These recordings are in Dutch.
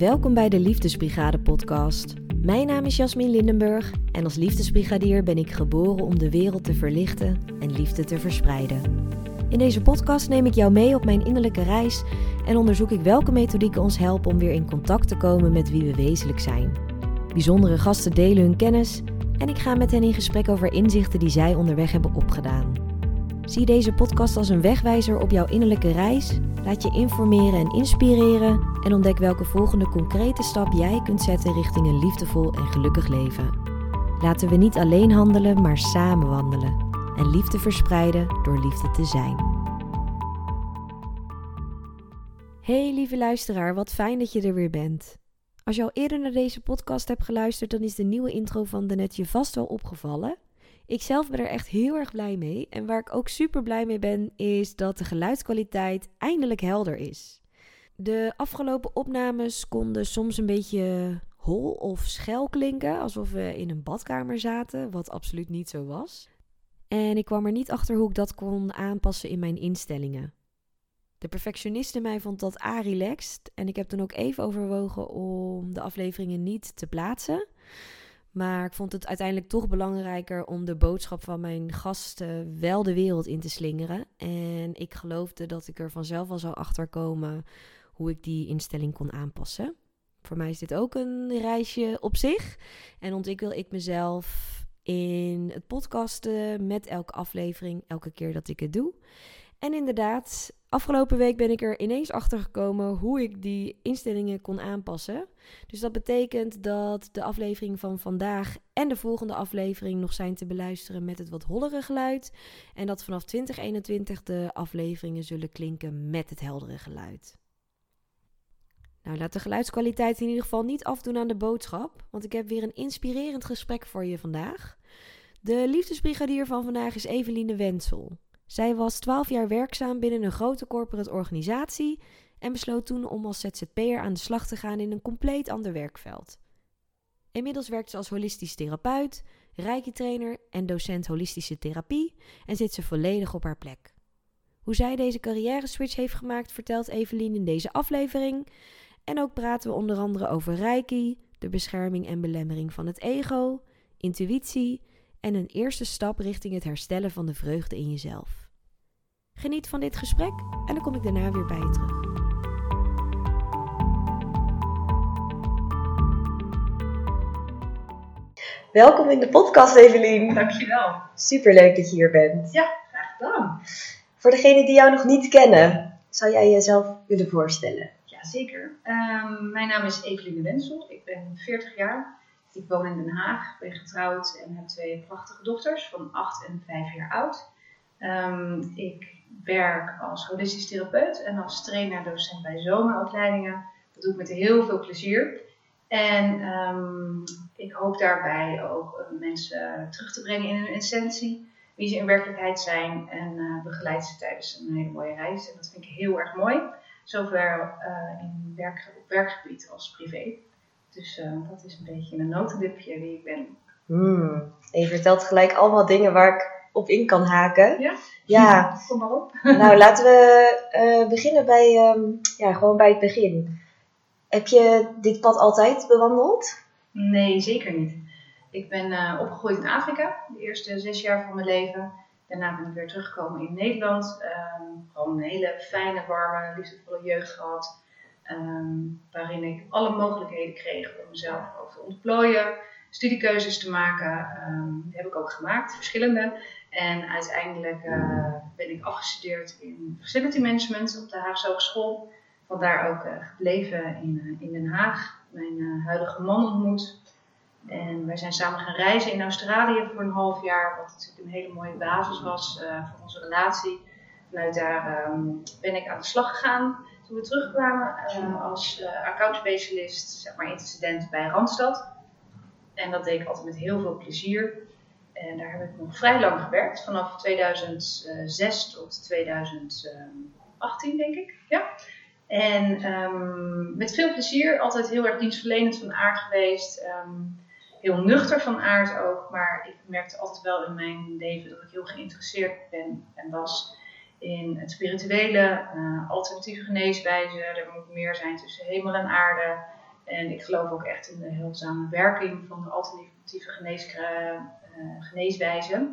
Welkom bij de Liefdesbrigade podcast. Mijn naam is Jasmin Lindenburg en als liefdesbrigadier ben ik geboren om de wereld te verlichten en liefde te verspreiden. In deze podcast neem ik jou mee op mijn innerlijke reis en onderzoek ik welke methodieken ons helpen om weer in contact te komen met wie we wezenlijk zijn. Bijzondere gasten delen hun kennis en ik ga met hen in gesprek over inzichten die zij onderweg hebben opgedaan. Zie deze podcast als een wegwijzer op jouw innerlijke reis. Laat je informeren en inspireren en ontdek welke volgende concrete stap jij kunt zetten richting een liefdevol en gelukkig leven. Laten we niet alleen handelen, maar samen wandelen en liefde verspreiden door liefde te zijn. Hey lieve luisteraar, wat fijn dat je er weer bent. Als je al eerder naar deze podcast hebt geluisterd, dan is de nieuwe intro van de net je vast wel opgevallen. Ik zelf ben er echt heel erg blij mee. En waar ik ook super blij mee ben, is dat de geluidskwaliteit eindelijk helder is. De afgelopen opnames konden soms een beetje hol of schel klinken, alsof we in een badkamer zaten, wat absoluut niet zo was. En ik kwam er niet achter hoe ik dat kon aanpassen in mijn instellingen. De perfectionist in mij vond dat a relaxed en ik heb toen ook even overwogen om de afleveringen niet te plaatsen. Maar ik vond het uiteindelijk toch belangrijker om de boodschap van mijn gasten wel de wereld in te slingeren. En ik geloofde dat ik er vanzelf wel zou achterkomen hoe ik die instelling kon aanpassen. Voor mij is dit ook een reisje op zich. En ontwikkel ik mezelf in het podcasten met elke aflevering, elke keer dat ik het doe. En inderdaad, afgelopen week ben ik er ineens achter gekomen hoe ik die instellingen kon aanpassen. Dus dat betekent dat de aflevering van vandaag en de volgende aflevering nog zijn te beluisteren met het wat hollere geluid. En dat vanaf 2021 de afleveringen zullen klinken met het heldere geluid. Nou, laat de geluidskwaliteit in ieder geval niet afdoen aan de boodschap, want ik heb weer een inspirerend gesprek voor je vandaag. De liefdesbrigadier van vandaag is Eveline Wensel. Zij was 12 jaar werkzaam binnen een grote corporate organisatie en besloot toen om als ZZP'er aan de slag te gaan in een compleet ander werkveld. Inmiddels werkt ze als holistisch therapeut, reiki-trainer en docent holistische therapie en zit ze volledig op haar plek. Hoe zij deze carrière switch heeft gemaakt, vertelt Evelien in deze aflevering. En ook praten we onder andere over reiki, de bescherming en belemmering van het ego, intuïtie en een eerste stap richting het herstellen van de vreugde in jezelf. Geniet van dit gesprek en dan kom ik daarna weer bij je terug. Welkom in de podcast, Evelien. Dankjewel. Superleuk dat je hier bent. Ja, graag gedaan. Voor degenen die jou nog niet kennen, zou jij jezelf willen voorstellen? Jazeker. Um, mijn naam is Eveline Wensel. Ik ben 40 jaar. Ik woon in Den Haag, ben getrouwd en heb twee prachtige dochters van 8 en 5 jaar oud. Um, ik werk als holistisch therapeut en als trainer-docent bij zomeropleidingen. Dat doe ik met heel veel plezier. En um, ik hoop daarbij ook uh, mensen terug te brengen in hun essentie, wie ze in werkelijkheid zijn en uh, begeleid ze tijdens een hele mooie reis. En dat vind ik heel erg mooi, zowel uh, in werk, op werkgebied als privé. Dus dat is een beetje een notendipje wie ik ben. Hmm. Je vertelt gelijk allemaal dingen waar ik op in kan haken. Ja? Ja. Kom maar op. nou, laten we uh, beginnen bij, um, ja, gewoon bij het begin. Heb je dit pad altijd bewandeld? Nee, zeker niet. Ik ben uh, opgegroeid in Afrika, de eerste zes jaar van mijn leven. Daarna ben ik weer teruggekomen in Nederland. Um, gewoon een hele fijne, warme, liefdevolle jeugd gehad. Um, waarin ik alle mogelijkheden kreeg om mezelf ook te ontplooien, studiekeuzes te maken. die heb ik ook gemaakt, verschillende. En uiteindelijk uh, ben ik afgestudeerd in Facility Management op de Haagse Hogeschool. Vandaar ook uh, gebleven in, uh, in Den Haag. Mijn huidige man ontmoet. En wij zijn samen gaan reizen in Australië voor een half jaar. Wat natuurlijk een hele mooie basis was voor onze relatie. Vanuit daar um, ben ik aan de slag gegaan. Toen we terugkwamen als account specialist, zeg maar intercedent bij Randstad. En dat deed ik altijd met heel veel plezier. En daar heb ik nog vrij lang gewerkt, vanaf 2006 tot 2018 denk ik. Ja. En um, met veel plezier, altijd heel erg dienstverlenend van aard geweest. Um, heel nuchter van aard ook, maar ik merkte altijd wel in mijn leven dat ik heel geïnteresseerd ben en was in het spirituele, uh, alternatieve geneeswijze. Er moet meer zijn tussen hemel en aarde. En ik geloof ook echt in de heilzame werking van de alternatieve geneeswijze.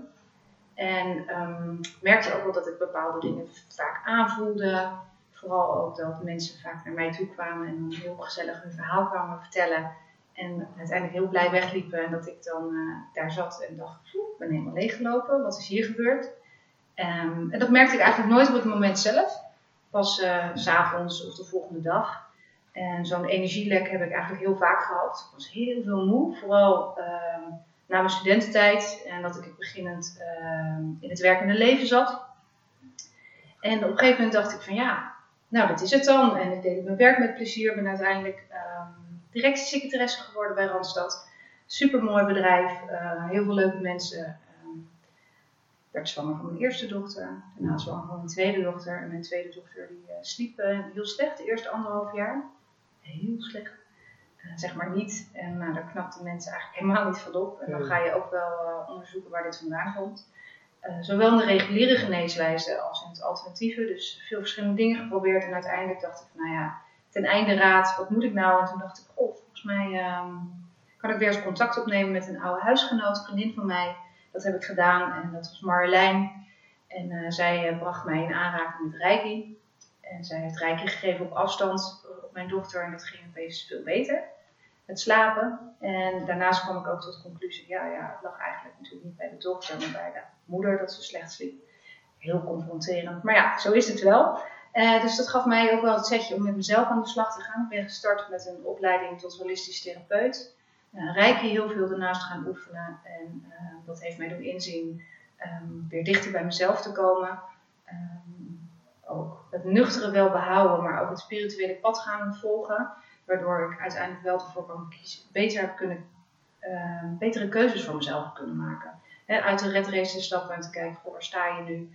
En um, merkte ook wel dat ik bepaalde dingen vaak aanvoelde. Vooral ook dat mensen vaak naar mij toe kwamen en heel gezellig hun verhaal kwamen vertellen. En uiteindelijk heel blij wegliepen. En dat ik dan uh, daar zat en dacht, ik ben helemaal leeggelopen. Wat is hier gebeurd? Um, en dat merkte ik eigenlijk nooit op het moment zelf. Pas s s'avonds of de volgende dag. En zo'n energielek heb ik eigenlijk heel vaak gehad. Ik was heel veel moe. Vooral uh, na mijn studententijd. En dat ik beginnend in het werkende leven zat. En op een gegeven moment dacht ik van ja, nou dat is het dan. En ik deed mijn werk met plezier. Ben uiteindelijk directiesecretaresse geworden bij Randstad. Super mooi bedrijf, uh, heel veel leuke mensen. Uh, werd zwanger van mijn eerste dochter, daarna zwanger van mijn tweede dochter. En mijn tweede dochter die uh, sliep heel slecht de eerste anderhalf jaar. Heel slecht. Zeg maar niet. En nou, daar knapten mensen eigenlijk helemaal niet van op. En dan ga je ook wel onderzoeken waar dit vandaan komt. zowel in de reguliere geneeswijze als in het alternatieve. Dus veel verschillende dingen geprobeerd. En uiteindelijk dacht ik van nou ja, ten einde raad, wat moet ik nou? En toen dacht ik, oh, volgens mij um, kan ik weer eens contact opnemen met een oude huisgenoot, vriendin van mij. Dat heb ik gedaan en dat was Marjolein. En uh, zij uh, bracht mij in aanraking met Reiki. En zij heeft Reiki gegeven op afstand op mijn dochter en dat ging opeens veel beter. Het slapen. En daarnaast kwam ik ook tot de conclusie, ja, ja, het lag eigenlijk natuurlijk niet bij de dochter, maar bij de moeder dat ze slecht sliep. Heel confronterend. Maar ja, zo is het wel. Uh, dus dat gaf mij ook wel het setje om met mezelf aan de slag te gaan. Ik ben gestart met een opleiding tot holistisch therapeut. Uh, Reiki heel veel daarnaast gaan oefenen. En uh, dat heeft mij doen inzien um, weer dichter bij mezelf te komen. Um, ook het nuchtere wel behouden, maar ook het spirituele pad gaan volgen. Waardoor ik uiteindelijk wel ervoor kan kiezen, beter heb kunnen, betere keuzes voor mezelf kunnen maken. Uit de red race te stappen en te kijken, goh, waar sta je nu?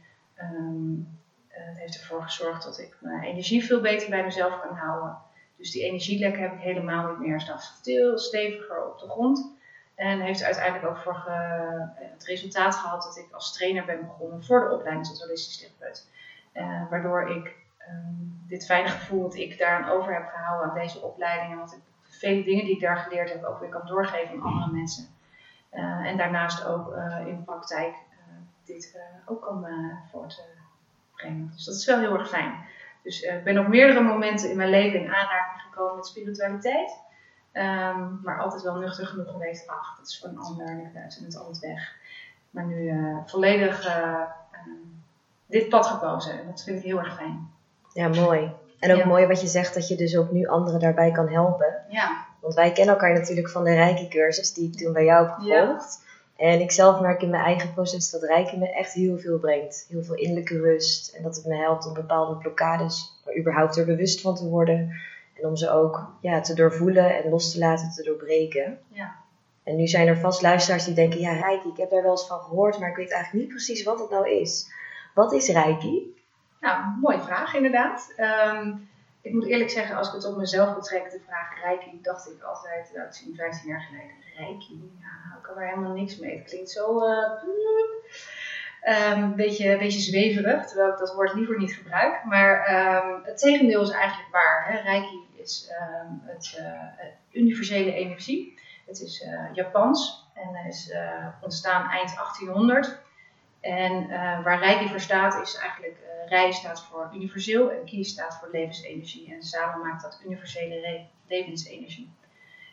Het eh, heeft ervoor gezorgd dat ik mijn energie veel beter bij mezelf kan houden. Dus die energielekken heb ik helemaal niet meer. Staat veel steviger op de grond. En heeft uiteindelijk ook voor eh, het resultaat gehad dat ik als trainer ben begonnen voor de opleiding tot holistisch therapeut. Uh, waardoor ik um, dit fijne gevoel dat ik daaraan over heb gehouden aan deze opleiding. En wat ik vele dingen die ik daar geleerd heb ook weer kan doorgeven aan andere mensen. Uh, en daarnaast ook in praktijk dit ook kan voort dus dat is wel heel erg fijn. Dus uh, ik ben op meerdere momenten in mijn leven in aanraking gekomen met spiritualiteit. Um, maar altijd wel nuchter genoeg geweest. Ach, dat is voor een ander en ik buiten het altijd weg. Maar nu uh, volledig uh, dit pad gekozen. En dat vind ik heel erg fijn. Ja, mooi. En ook ja. mooi wat je zegt, dat je dus ook nu anderen daarbij kan helpen. Ja. Want wij kennen elkaar natuurlijk van de Rijke cursus die ik toen bij jou heb gevolgd. Ja. En ik zelf merk in mijn eigen proces dat rijken me echt heel veel brengt. Heel veel innerlijke rust. En dat het me helpt om bepaalde blokkades, er überhaupt er bewust van te worden. En om ze ook ja, te doorvoelen en los te laten te doorbreken. Ja. En nu zijn er vast luisteraars die denken, ja Reiki, ik heb daar wel eens van gehoord, maar ik weet eigenlijk niet precies wat het nou is. Wat is Reiki? Nou, mooie vraag inderdaad. Um, ik moet eerlijk zeggen, als ik het op mezelf betrek, de vraag Reiki, dacht ik altijd, nou, dat is 15 jaar geleden, Reiki, nou, ik kan er helemaal niks mee. Het klinkt zo uh, um, beetje, beetje zweverig, terwijl ik dat woord liever niet gebruik. Maar um, het tegendeel is eigenlijk waar. Hè? Is het uh, universele energie. Het is uh, Japans en is ontstaan eind 1800. En waar Reiki voor staat is eigenlijk Rij staat voor universeel en Ki staat voor levensenergie. En samen maakt dat universele levensenergie.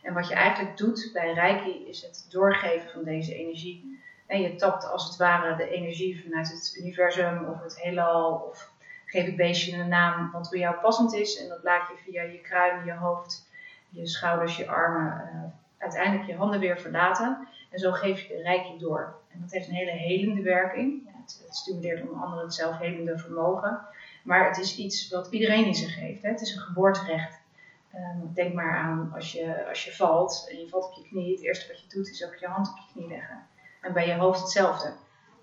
En wat je eigenlijk doet bij Reiki is het doorgeven van deze energie. En je tapt als het ware de energie vanuit het universum of het heelal. Of geef het beestje een naam wat bij jou passend is. En dat laat je via je kruin, je hoofd, je schouders, je armen, uh, uiteindelijk je handen weer verlaten. En zo geef je de Reiki door. En dat heeft een hele helende werking. Het, stimuleert onder andere het zelfhelende vermogen. Maar het is iets wat iedereen in zich heeft. Hè? Het is een geboorterecht. Um, denk maar aan als je, als je valt en je valt op je knie. Het eerste wat je doet is ook je hand op je knie leggen. En bij je hoofd hetzelfde.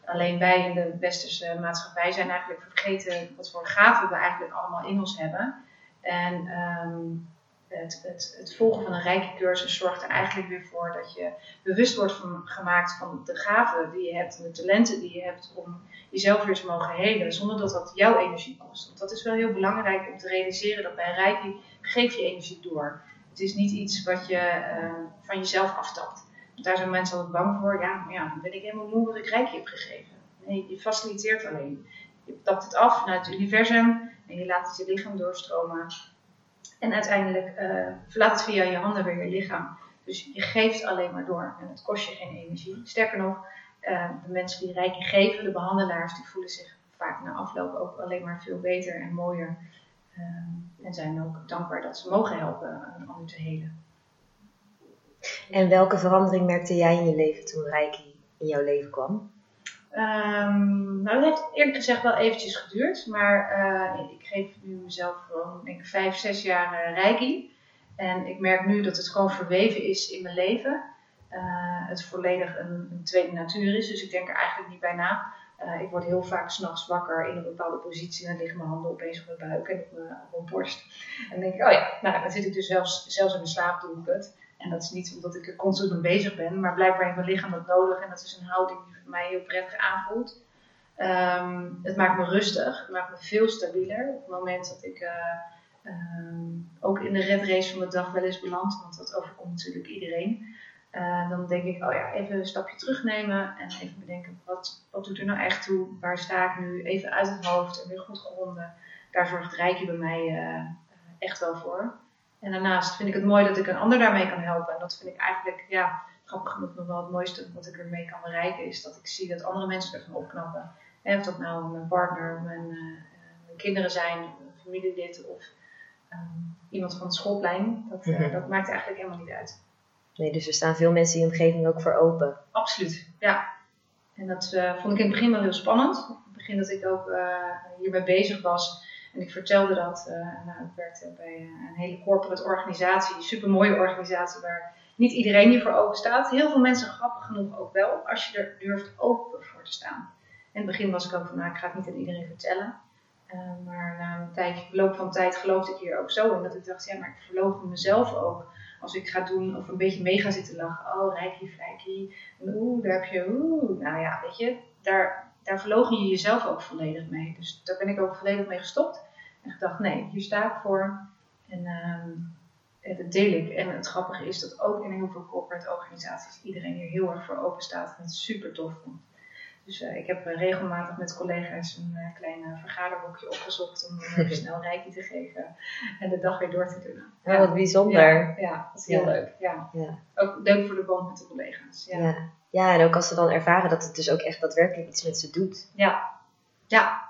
Alleen wij in de westerse maatschappij zijn eigenlijk vergeten wat voor gaven we eigenlijk allemaal in ons hebben. En um, het, het, het, volgen van een rijke cursus zorgt er eigenlijk weer voor dat je bewust wordt van, gemaakt van de gaven die je hebt en de talenten die je hebt om jezelf weer te mogen helen, zonder dat dat jouw energie kost. Want dat is wel heel belangrijk om te realiseren dat bij Reiki geef je energie door. Het is niet iets wat je uh, van jezelf aftapt. Daar zijn mensen altijd bang voor. Ja, maar ja, dan ben ik helemaal moe wat ik rijkje heb gegeven. Nee, je faciliteert alleen. Je tapt het af vanuit het universum en je laat het je lichaam doorstromen. En uiteindelijk uh, verlaat het via je handen weer je lichaam. Dus je geeft alleen maar door en het kost je geen energie. Sterker nog, uh, de mensen die rijken geven, de behandelaars, die voelen zich vaak na afloop ook alleen maar veel beter en mooier. Uh, en zijn ook dankbaar dat ze mogen helpen een ander te helen. En welke verandering merkte jij in je leven toen Reiki in jouw leven kwam? Um, nou, dat heeft eerlijk gezegd wel eventjes geduurd. Maar uh, ik geef nu mezelf gewoon, denk ik, vijf, zes jaar uh, reiki. En ik merk nu dat het gewoon verweven is in mijn leven. Uh, het volledig een, een, tweede natuur is. Dus ik denk er eigenlijk niet bij na. ik word heel vaak s'nachts wakker in een bepaalde positie. En dan liggen mijn handen opeens op mijn buik en op mijn, op mijn borst. En dan denk ik, oh ja, nou, dan zit ik dus zelfs, zelfs in mijn slaap doe ik het. En dat is niet omdat ik er constant mee bezig ben, maar blijkbaar heeft mijn lichaam dat nodig. En dat is een houding die voor mij heel prettig aanvoelt. Um, het maakt me rustig, het maakt me veel stabieler. Op het moment dat ik uh, um, ook in de red race van de dag wel eens beland, want dat overkomt natuurlijk iedereen. Uh, dan denk ik, oh ja, even een stapje terugnemen en even bedenken, wat, wat doet er nou echt toe? Waar sta ik nu? Even uit het hoofd en weer goed geronden. Daar zorgt Rijkje bij mij uh, echt wel voor. En daarnaast vind ik het mooi dat ik een ander daarmee kan helpen. En dat vind ik eigenlijk, ja, grappig genoeg nog wel het mooiste wat ik ermee kan bereiken. Is dat ik zie dat andere mensen ervan opknappen. En of dat nou mijn partner, mijn, uh, mijn kinderen zijn, een familielid of um, iemand van het schoolplein. Dat, uh, dat maakt eigenlijk helemaal niet uit. Nee, dus er staan veel mensen in de omgeving ook voor open. Absoluut, ja. En dat uh, vond ik in het begin wel heel spannend. In het begin dat ik ook hiermee bezig was, en ik vertelde dat, uh, nou, ik werkte bij een hele corporate organisatie, een supermooie organisatie waar niet iedereen hiervoor open staat. Heel veel mensen, grappig genoeg ook wel, als je er durft open voor te staan. In het begin was ik ook van, nou, ik ga het niet aan iedereen vertellen. Uh, maar na een tijdje, loop van tijd geloofde ik hier ook zo in. Dat ik dacht, ja, maar ik verloog mezelf ook. Als ik ga doen of een beetje mee ga zitten lachen. Oh, rijkie, vlijkie. Oeh, daar heb je, oeh. Nou ja, weet je, daar, daar verlogen je jezelf ook volledig mee. Dus daar ben ik ook volledig mee gestopt. En gedacht, nee, hier sta ik voor. En uh, dat deel ik. En het grappige is dat ook in heel veel corporate organisaties iedereen hier heel erg voor open staat en het super tof vond. Dus uh, ik heb uh, regelmatig met collega's een uh, klein vergaderboekje opgezocht om even snel rijkje te geven en de dag weer door te doen. Ja, ja wat bijzonder. Ja, ja, dat is heel ja. leuk. Ja. ja. Ook leuk voor de band met de collega's. Ja. Ja. ja, en ook als ze dan ervaren dat het dus ook echt daadwerkelijk iets met ze doet. Ja, ja,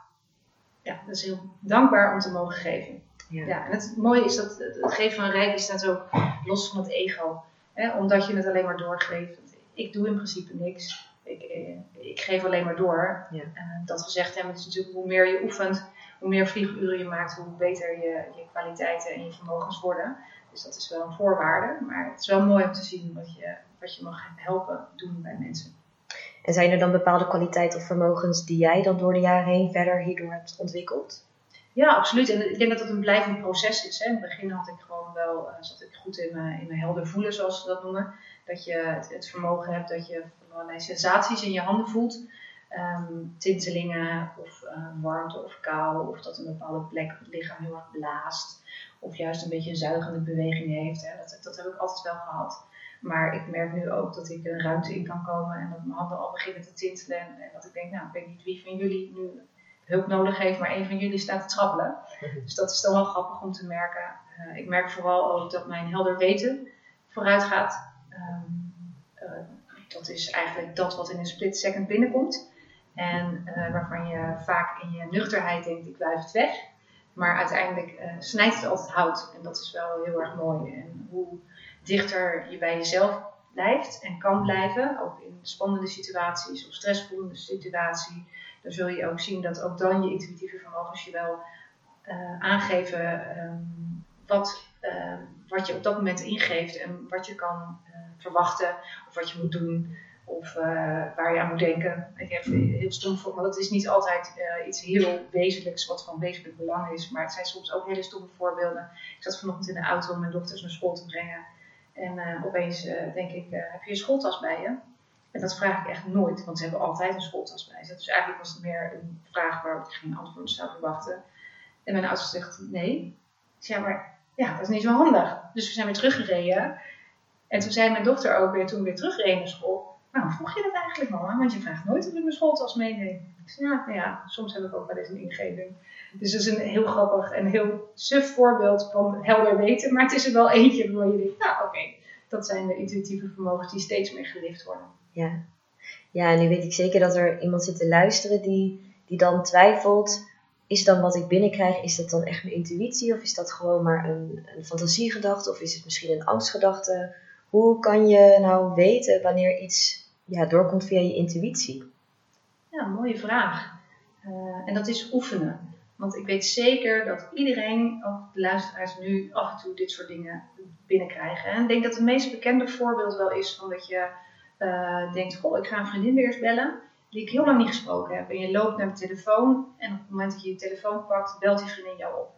ja, dat is heel dankbaar om te mogen geven. Ja. ja en het mooie is dat het geven van rijkje staat ook los van het ego. Hè? Omdat je het alleen maar doorgeeft. Ik doe in principe niks. Ik, eh, ik geef alleen maar door. Ja. En dat gezegd hebben, het is natuurlijk hoe meer je oefent, hoe meer vlieguren je maakt, hoe beter je, je kwaliteiten en je vermogens worden. Dus dat is wel een voorwaarde. Maar het is wel mooi om te zien wat je, wat je mag helpen doen bij mensen. En zijn er dan bepaalde kwaliteiten of vermogens die jij dan door de jaren heen verder hierdoor hebt ontwikkeld? Ja, absoluut. En ik denk dat het een blijvend proces is. Hè. In het begin had ik gewoon wel, uh, zat ik goed in mijn, in mijn helder voelen, zoals ze dat noemen. Dat je het, het vermogen hebt dat je allerlei sensaties in je handen voelt. Um, tintelingen of uh, warmte of kou. Of dat een bepaalde plek op het lichaam heel erg blaast. Of juist een beetje zuigende beweging heeft. Hè. Dat, dat heb ik altijd wel gehad. Maar ik merk nu ook dat ik een ruimte in kan komen en dat mijn handen al beginnen te tintelen. En dat ik denk, nou, ik weet niet wie van jullie nu hulp nodig heeft, maar een van jullie staat te trappelen. Dus dat is dan wel grappig om te merken. Uh, ik merk vooral ook dat mijn helder weten vooruit gaat. Um, uh, dat is eigenlijk dat wat in een split second binnenkomt. En uh, waarvan je vaak in je nuchterheid denkt, ik blijf het weg. Maar uiteindelijk snijdt het altijd hout. En dat is wel heel erg mooi. En hoe dichter je bij jezelf blijft en kan blijven, ook in spannende situaties of stressvolle situaties, dan zul je ook zien dat ook dan je intuïtieve vermogens je wel uh, aangeven um, wat, uh, wat je op dat moment ingeeft en wat je kan uh, verwachten of wat je moet doen of waar je aan moet denken. Ik heb heel stom voor, maar dat is niet altijd iets heel wezenlijks wat van wezenlijk belang is, maar het zijn soms ook hele stomme voorbeelden. Ik zat vanochtend in de auto om mijn dochters naar school te brengen. En uh, opeens uh, denk ik, uh, heb je je schooltas bij je? En dat vraag ik echt nooit, want ze hebben altijd een schooltas bij ze. Dus eigenlijk was het meer een vraag waarop ik geen antwoord zou verwachten. En mijn oudste zegt nee. Ik zeg, ja, maar ja, dat is niet zo handig. Dus we zijn weer teruggereden. En toen zei mijn dochter ook weer, toen we weer terugreden naar school, nou, vroeg je dat eigenlijk mama? Want je vraagt nooit of ik mijn schooltas meeneem. Ja, nou ja, soms heb ik ook wel eens een ingeving. Dus dat is een heel grappig en heel suf voorbeeld van helder weten. Maar het is er wel eentje waar je denkt, nou oké, dat zijn de intuïtieve vermogens die steeds meer gelicht worden. Ja. ja, en nu weet ik zeker dat er iemand zit te luisteren die, die dan twijfelt. Is dan wat ik binnenkrijg, is dat dan echt mijn intuïtie? Of is dat gewoon maar een, een fantasiegedachte? Of is het misschien een angstgedachte? Hoe kan je nou weten wanneer iets ja, doorkomt via je intuïtie? Ja, mooie vraag. Uh, en dat is oefenen. Want ik weet zeker dat iedereen, ook de luisteraars nu, af en toe dit soort dingen binnenkrijgen. En ik denk dat het meest bekende voorbeeld wel is van dat je uh, denkt, goh, ik ga een vriendin weer eens bellen, die ik heel lang niet gesproken heb. En je loopt naar de telefoon en op het moment dat je je telefoon pakt, belt die vriendin jou op.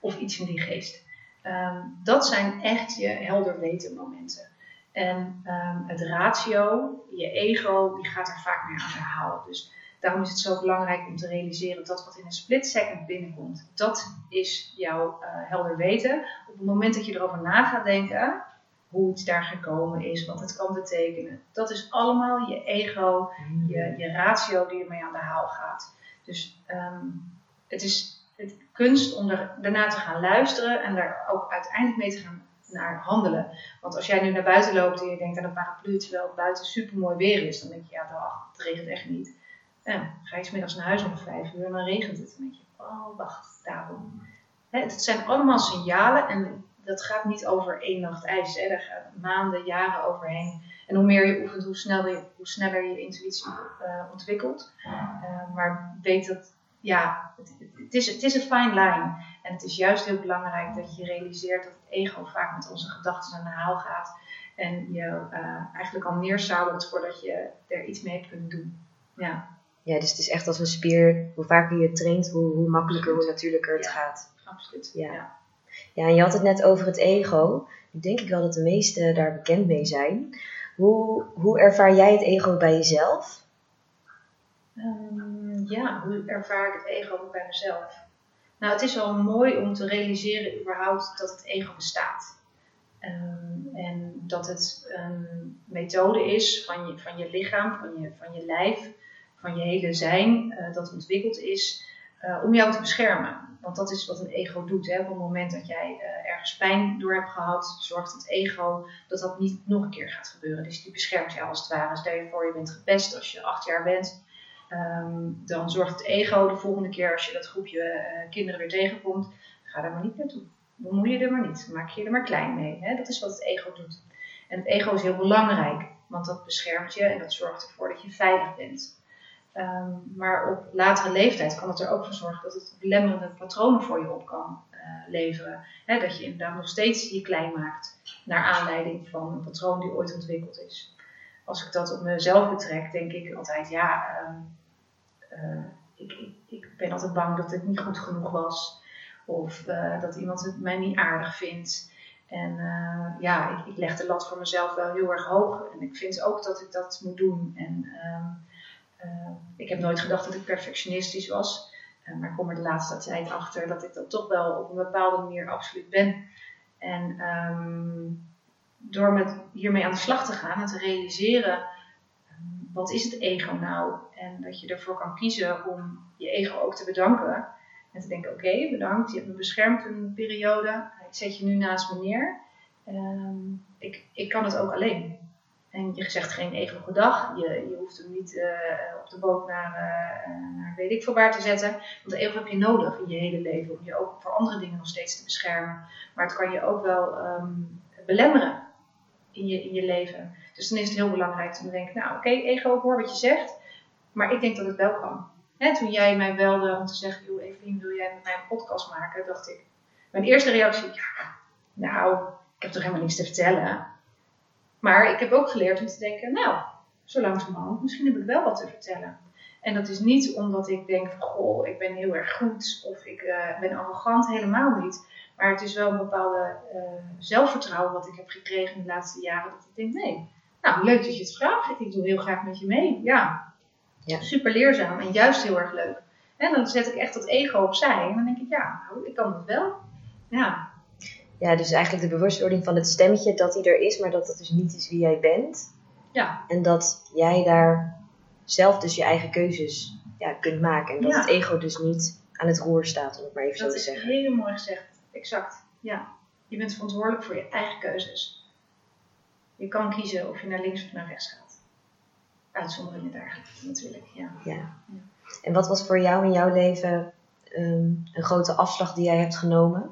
Of iets in die geest. Um, dat zijn echt je helder weten momenten. En um, het ratio, je ego, die gaat er vaak meer aan herhalen. Dus daarom is het zo belangrijk om te realiseren dat wat in een split second binnenkomt, dat is jouw uh, helder weten. Op het moment dat je erover na gaat denken, hoe iets daar gekomen is, wat het kan betekenen, dat is allemaal je ego, je, je ratio die ermee aan de haal gaat. Dus um, het is het kunst om er, daarna te gaan luisteren en daar ook uiteindelijk mee te gaan naar handelen. Want als jij nu naar buiten loopt en je denkt aan een paraplu terwijl het buiten super mooi weer is, dan denk je, ja, dag, het regent echt niet. Ga je smiddags naar huis om vijf uur en dan regent het. Dan denk je, oh, wacht, daarom. het zijn allemaal signalen en dat gaat niet over één nacht ijs. Hè. Gaan maanden, jaren overheen. En hoe meer je oefent, hoe sneller je, hoe sneller je intuïtie uh, ontwikkelt. Uh, maar weet dat, ja, het, het, is, het is een fine line. En het is juist heel belangrijk dat je realiseert dat het ego vaak met onze gedachten aan de haal gaat. En je uh, eigenlijk al neersabelt voordat je er iets mee hebt kunnen doen. Ja. Ja, dus het is echt als een spier. Hoe vaker je traint, hoe, hoe makkelijker, hoe natuurlijker het ja, gaat. Absoluut. Ja. ja. Ja, en je had het net over het ego. Nu denk ik wel dat de meesten daar bekend mee zijn. Hoe, hoe ervaar jij het ego bij jezelf? Um, ja, hoe ervaar ik het ego bij mezelf? Nou, het is wel mooi om te realiseren überhaupt dat het ego bestaat. Um, en dat het een methode is van je, van je lichaam, van je, van je lijf, van je hele zijn, uh, dat ontwikkeld is uh, om jou te beschermen. Want dat is wat een ego doet. Hè? Op het moment dat jij uh, ergens pijn door hebt gehad, zorgt het ego dat dat niet nog een keer gaat gebeuren. Dus die beschermt jou als het ware. Stel je voor je bent gepest als je acht jaar bent. Um, dan zorgt het ego de volgende keer als je dat groepje uh, kinderen weer tegenkomt. Ga daar maar niet naartoe. Bemoei je er maar niet. Maak je er maar klein mee. Hè? Dat is wat het ego doet. En het ego is heel belangrijk. Want dat beschermt je en dat zorgt ervoor dat je veilig bent. Um, maar op latere leeftijd kan het er ook voor zorgen dat het belemmerende patronen voor je op kan uh, leveren. He, dat je inderdaad nog steeds je klein maakt naar aanleiding van een patroon die ooit ontwikkeld is. Als ik dat op mezelf betrek, denk ik altijd, ja, um, uh, ik, ik, ben altijd bang dat het niet goed genoeg was. Of uh, dat iemand het mij niet aardig vindt. En ja, ik, ik, leg de lat voor mezelf wel heel erg hoog. En ik vind ook dat ik dat moet doen. En uh, ik heb nooit gedacht dat ik perfectionistisch was. Maar ik kom er de laatste tijd achter dat ik dat toch wel op een bepaalde manier absoluut ben. En um, door met hiermee aan de slag te gaan en te realiseren, wat is het ego nou? En dat je ervoor kan kiezen om je ego ook te bedanken. En te denken, oké, bedankt, je hebt me beschermd een periode. Ik zet je nu naast me neer. Um, ik, ik kan het ook alleen. En je zegt geen ego gedag. Je, je hoeft hem niet uh, op de boot naar, uh, naar weet ik veel waar te zetten. Want de ego heb je nodig in je hele leven. Om je ook voor andere dingen nog steeds te beschermen. Maar het kan je ook wel um, belemmeren in je, in je leven. Dus dan is het heel belangrijk om te denken. Nou oké, ego, ik hoor wat je zegt. Maar ik denk dat het wel kan. Hè, toen jij mij belde om te zeggen. Joh Evelien, wil jij met mij een podcast maken? Dacht ik. Mijn eerste reactie. Ja, nou, ik heb toch helemaal niks te vertellen. Maar ik heb ook geleerd om te denken, nou, zo langzamerhand, misschien heb ik wel wat te vertellen. En dat is niet omdat ik denk van, goh, ik ben heel erg goed of ik uh, ben arrogant, helemaal niet. Maar het is wel een bepaalde uh, zelfvertrouwen wat ik heb gekregen in de laatste jaren. Dat ik denk, nee, nou, leuk dat je het vraagt. Ik doe heel graag met je mee. Ja, ja. super leerzaam en juist heel erg leuk. En dan zet ik echt dat ego opzij en dan denk ik, ja, nou, ik kan het wel. Ja. ja, dus eigenlijk de bewustwording van het stemmetje dat hij er is, maar dat dat dus niet is wie jij bent. Ja, En dat jij daar zelf dus je eigen keuzes ja, kunt maken. En dat Ja. het ego dus niet aan het roer staat, om het maar even zo dat te is zeggen. heel mooi gezegd. Exact. Ja. Je bent verantwoordelijk voor je eigen keuzes. Je kan kiezen of je naar links of naar rechts gaat. Uitzonderingen daar natuurlijk, ja. Ja. En wat was voor jou in jouw leven ehm, een grote afslag die jij hebt genomen?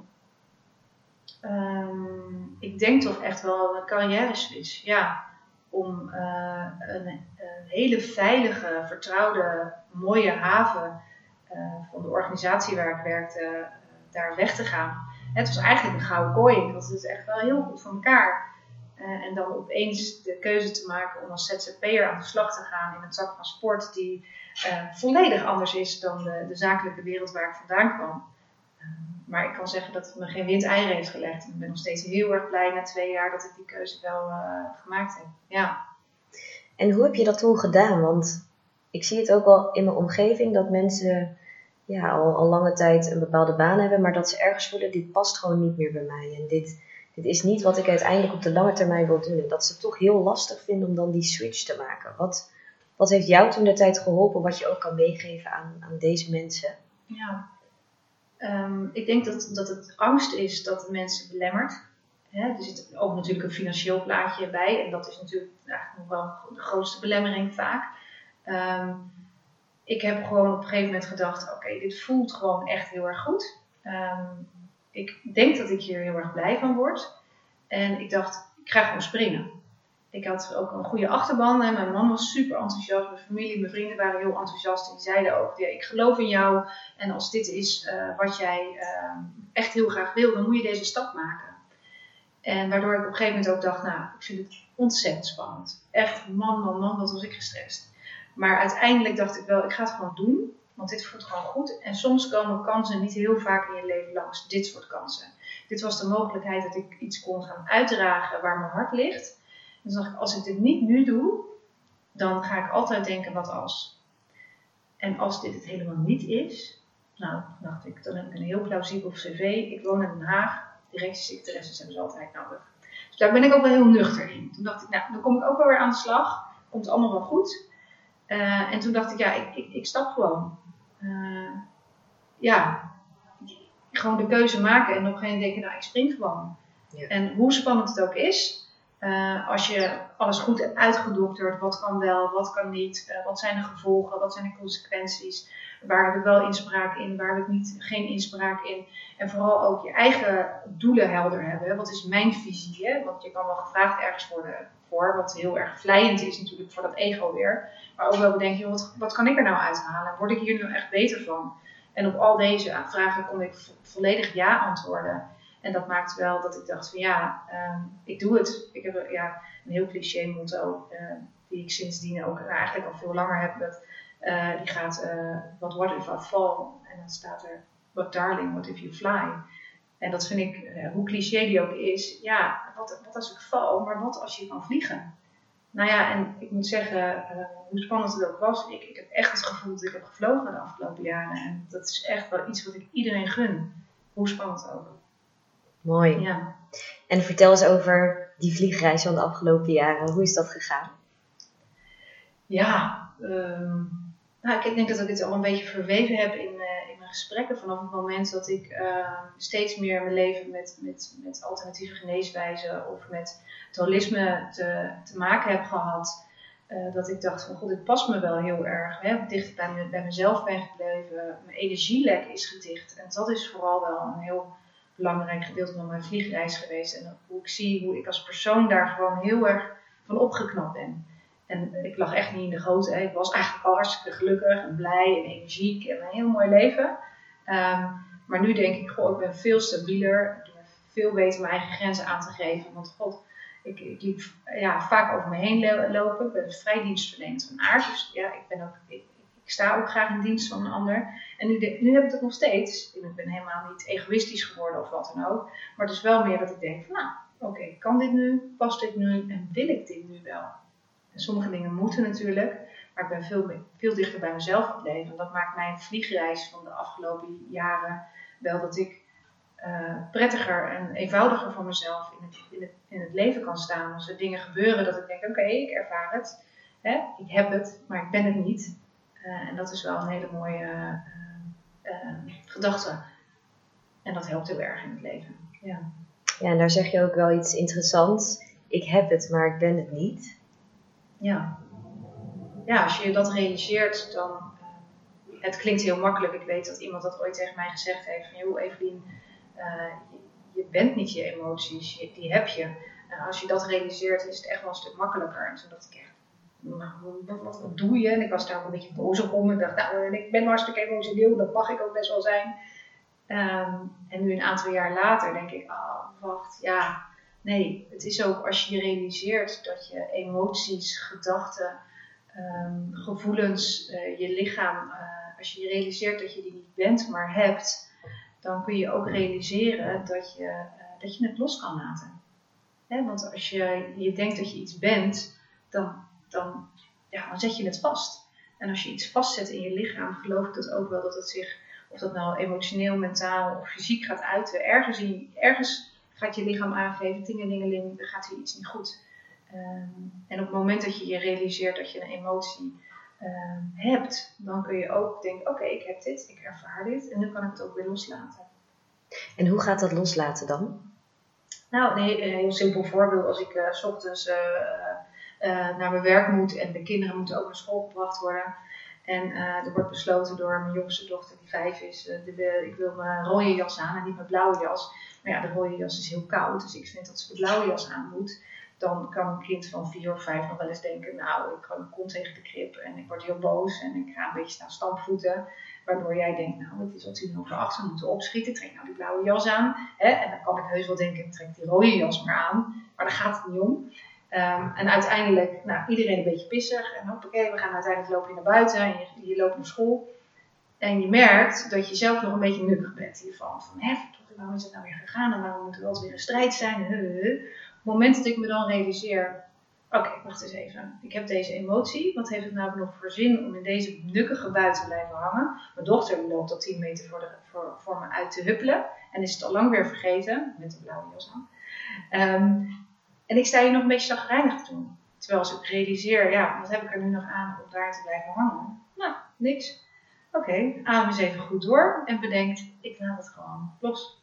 Ehm, ik denk toch echt wel een carrière switch. Ja, om eh, een, een hele veilige, vertrouwde, mooie haven eh, van de organisatie waar ik werkte, eh, daar weg te gaan. Het was eigenlijk een gouden kooi. Ik had het echt wel heel goed voor elkaar. Eh, en dan opeens de keuze te maken om als ZZP'er aan de slag te gaan in een tak van sport die eh, volledig anders is dan de, de zakelijke wereld waar ik vandaan kwam. Eh, maar ik kan zeggen dat het me geen windeieren heeft gelegd. En ik ben nog steeds heel erg blij na twee jaar dat ik die keuze wel gemaakt heb. Ja. En hoe heb je dat toen gedaan? Want ik zie het ook wel in mijn omgeving dat mensen ja, al, al lange tijd een bepaalde baan hebben, maar dat ze ergens voelen, dit past gewoon niet meer bij mij. En dit, dit is niet wat ik uiteindelijk op de lange termijn wil doen. En dat ze het toch heel lastig vinden om dan die switch te maken. Wat, wat heeft jou toen de tijd geholpen, wat je ook kan meegeven aan, aan deze mensen? Ja. Ehm, ik denk dat, dat het angst is dat de mensen belemmert. Hè, er zit ook natuurlijk een financieel plaatje bij. En dat is natuurlijk eigenlijk nog wel de grootste belemmering vaak. Ehm, ik heb gewoon op een gegeven moment gedacht: oké, dit voelt gewoon echt heel erg goed. Ehm, ik denk dat ik hier heel erg blij van word. En ik dacht: ik ga gewoon springen. Ik had ook een goede achterban. En mijn man was super enthousiast. Mijn familie, mijn vrienden waren heel enthousiast. En die zeiden ook: ja, ik geloof in jou. En als dit is eh, wat jij ehm, echt heel graag wil, dan moet je deze stap maken. En waardoor ik op een gegeven moment ook dacht: nou, ik vind het ontzettend spannend. Echt, man, man, man, wat was ik gestrest. Maar uiteindelijk dacht ik wel: ik ga het gewoon doen. Want dit voelt gewoon goed. En soms komen kansen niet heel vaak in je leven langs. Dit soort kansen. Dit was de mogelijkheid dat ik iets kon gaan uitdragen waar mijn hart ligt. Toen dacht ik, als ik dit niet nu doe, dan ga ik altijd denken, wat als? En als dit het helemaal niet is, nou, dacht ik, dan heb ik een heel plausibel cv. Ik woon in Den Haag, directiesecretaresses hebben ze altijd nodig. Dus daar ben ik ook wel heel nuchter in. Toen dacht ik, nou, dan kom ik ook wel weer aan de slag. Komt allemaal wel goed. Eh, en toen dacht ik, ja, ik, ik, ik stap gewoon. Eh, ja, gewoon de keuze maken en op een gegeven moment denken, nou, ik spring gewoon. Ja. En hoe spannend het ook is, eh, als je alles goed hebt uitgedokterd, wat kan wel, wat kan niet, eh, wat zijn de gevolgen, wat zijn de consequenties, waar heb ik wel inspraak in, waar heb ik niet, geen inspraak in. En vooral ook je eigen doelen helder hebben. Wat is mijn visie? Hè? Want je kan wel gevraagd ergens worden voor, wat heel erg vlijend is natuurlijk voor dat ego weer. Maar ook wel bedenken, wat, wat kan ik er nou uithalen? Word ik hier nu echt beter van? En op al deze vragen kon ik vo- volledig ja antwoorden. En dat maakte wel dat ik dacht van ja, ehm, ik doe het. Ik heb ja, een heel cliché motto, eh, die ik sindsdien ook eigenlijk al veel langer heb. Dat, eh, die gaat, eh what, what if I fall? En dan staat er, but darling, what if you fly? En dat vind ik, hoe cliché die ook is, ja, wat, wat als ik val, maar wat als je kan vliegen? Nou ja, en ik moet zeggen, hoe spannend het ook was, ik, ik heb echt het gevoel dat ik heb gevlogen de afgelopen jaren. En dat is echt wel iets wat ik iedereen gun. Hoe spannend ook. Mooi. Ja. En vertel eens over die vliegreis van de afgelopen jaren. Hoe is dat gegaan? Ja, ehm, nou, ik denk dat ik het al een beetje verweven heb in, eh, in mijn gesprekken. Vanaf het moment dat ik ehm, steeds meer mijn leven met, met, met alternatieve geneeswijzen of met het holisme te, te maken heb gehad. eh, dat ik dacht van god, dit past me wel heel erg. Hè? Dicht bij, bij mezelf ben gebleven. Mijn energielek is gedicht. En dat is vooral wel een heel belangrijk gedeelte van mijn vliegreis geweest. En hoe ik zie hoe ik als persoon daar gewoon heel erg van opgeknapt ben. En ik lag echt niet in de goot. Ik was eigenlijk al hartstikke gelukkig en blij en energiek en een heel mooi leven. Ehm, maar nu denk ik, goh, ik ben veel stabieler. Ik durf veel beter mijn eigen grenzen aan te geven. Want god, ik, ik liep ja, vaak over me heen lo- lopen. Ik ben vrij dienstverlenend van aard. Dus ja, ik, ben ook, ik sta ook graag in dienst van een ander. En nu, nu heb ik het nog steeds. Ik ben helemaal niet egoïstisch geworden of wat dan ook. Maar het is wel meer dat ik denk van, nou, oké, kan dit nu? Past dit nu? En wil ik dit nu wel? En sommige dingen moeten natuurlijk, maar ik ben veel, veel dichter bij mezelf gebleven. En dat maakt mijn vliegreis van de afgelopen jaren wel dat ik eh, prettiger en eenvoudiger voor mezelf in het, in, het, in het leven kan staan. Als er dingen gebeuren dat ik denk, oké, ik ervaar het. Hè? Ik heb het, maar ik ben het niet. Eh, en dat is wel een hele mooie uh, gedachte. En dat helpt heel erg in het leven. Ja. ja, en daar zeg je ook wel iets interessants. Ik heb het, maar ik ben het niet. Ja. Ja, als je dat realiseert, dan... het klinkt heel makkelijk. Ik weet dat iemand dat ooit tegen mij gezegd heeft. Van, joh, Evelien je, bent niet je emoties, die heb je. En als je dat realiseert, is het echt wel een stuk makkelijker. En toen dacht ik echt, wat, doe je? En ik was daar ook een beetje boos op om. Ik dacht, nou, ik ben hartstikke emotioneel, dat mag ik ook best wel zijn. Um, en nu een aantal jaar later denk ik, oh, wacht, ja, nee, het is ook als je realiseert dat je emoties, gedachten, um, gevoelens, uh, je lichaam, uh, als je realiseert dat je die niet bent, maar hebt, dan kun je ook realiseren dat je, uh, dat je het los kan laten. Hè? Want als je, je denkt dat je iets bent, dan, dan, ja, dan zet je het vast. En als je iets vastzet in je lichaam, geloof ik dat ook wel dat het zich, of dat nou emotioneel, mentaal of fysiek gaat uiten. Ergens, in, ergens gaat je lichaam aangeven, tingelingeling, er gaat hier iets niet goed. Um, en op het moment dat je je realiseert dat je een emotie uh, hebt, dan kun je ook denken: oké, ik heb dit, ik ervaar dit en nu kan ik het ook weer loslaten. En hoe gaat dat loslaten dan? Nou, een heel simpel voorbeeld: als ik uh, s ochtends uh, naar mijn werk moet en de kinderen moeten ook naar school gebracht worden. En er wordt besloten door mijn jongste dochter, die vijf is, de, ik wil mijn rode jas aan en niet mijn blauwe jas. Maar ja, de rode jas is heel koud, dus ik vind dat ze de blauwe jas aan moet dan kan een kind van vier of vijf nog wel eens denken, nou, ik kont tegen de krip en ik word heel boos en ik ga een beetje staan stampvoeten. Waardoor jij denkt, nou, het is al tien over acht, we moeten opschieten, trek nou die blauwe jas aan. Hè? En dan kan ik heus wel denken, trek die rode jas maar aan. Maar daar gaat het niet om. Um, en uiteindelijk, nou, iedereen een beetje pissig. En hoppakee, we gaan uiteindelijk lopen naar buiten en je, je loopt naar school. En je merkt dat je zelf nog een beetje nukkig bent hiervan. Van, hè, waarom is het nou weer gegaan en waarom moet er wel weer een strijd zijn? het moment dat ik me dan realiseer, oké, wacht eens even. Ik heb deze emotie. Wat heeft het nou nog voor zin om in deze nukkige buiten te blijven hangen? Mijn dochter loopt al 10 meter voor, de, voor, voor me uit te huppelen. En is het al lang weer vergeten, met de blauwe jas aan. Um, en ik sta hier nog een beetje te doen. Terwijl als ik realiseer, ja, wat heb ik er nu nog aan om daar te blijven hangen? Nou, niks. Oké, okay, adem eens even goed door en bedenkt, ik laat het gewoon los.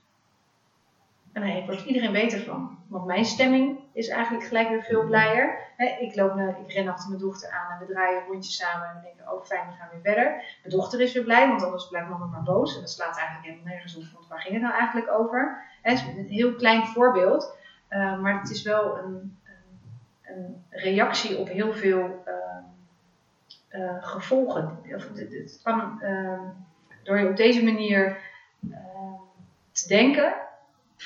En daar wordt iedereen beter van. Want mijn stemming is eigenlijk gelijk weer veel blijer. ik, loop ik ren achter mijn dochter aan en we draaien rondjes samen en we denken, oh fijn, we gaan weer verder. Mijn dochter is weer blij, want anders blijft mama maar boos. En dat slaat eigenlijk helemaal nergens op, want waar ging het nou eigenlijk over? Het is een heel klein voorbeeld, uh, maar het is wel een, een, reactie op heel veel uh, uh, gevolgen. Het kan, door je op deze manier te denken,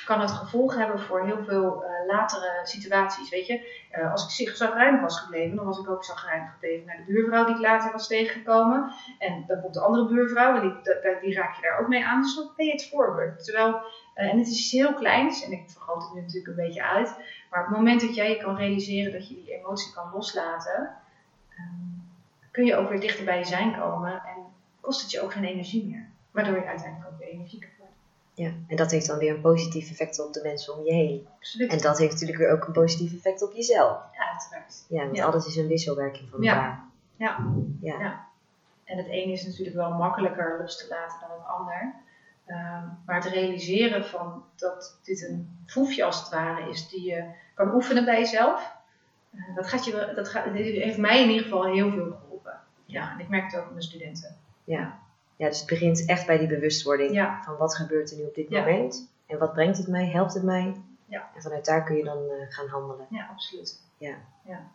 kan het gevolg hebben voor heel veel uh, latere situaties. Weet je, uh, als ik zagrijnig was gebleven, dan was ik ook zagrijnig gebleven naar de buurvrouw die ik later was tegengekomen. En dan komt de andere buurvrouw en die, die, die raak je daar ook mee aan. Dus dan ben je het voorbeeld. Terwijl, uh, en het is iets heel kleins, en ik vergroot het nu natuurlijk een beetje uit. Maar op het moment dat jij je kan realiseren dat je die emotie kan loslaten, um, kun je ook weer dichter bij je zijn komen. En kost het je ook geen energie meer. Waardoor je uiteindelijk ook weer energieker ja, en dat heeft dan weer een positief effect op de mensen om je heen. Absoluut. En dat heeft natuurlijk weer ook een positief effect op jezelf. Ja, uiteraard. Ja, want alles is een wisselwerking van elkaar. Ja. Ja. ja. En het een is natuurlijk wel makkelijker los te laten dan het ander. Um, maar het realiseren van dat dit een proefje als het ware is die je kan oefenen bij jezelf. Uh, dat, gaat je, dat gaat, heeft mij in ieder geval heel veel geholpen. Ja, en ik merk het ook met mijn studenten. Ja, ja, dus het begint echt bij die bewustwording van wat gebeurt er nu op dit moment en wat brengt het mij, helpt het mij. Ja. En vanuit daar kun je dan uh, gaan handelen. Ja, absoluut. Ja. ja.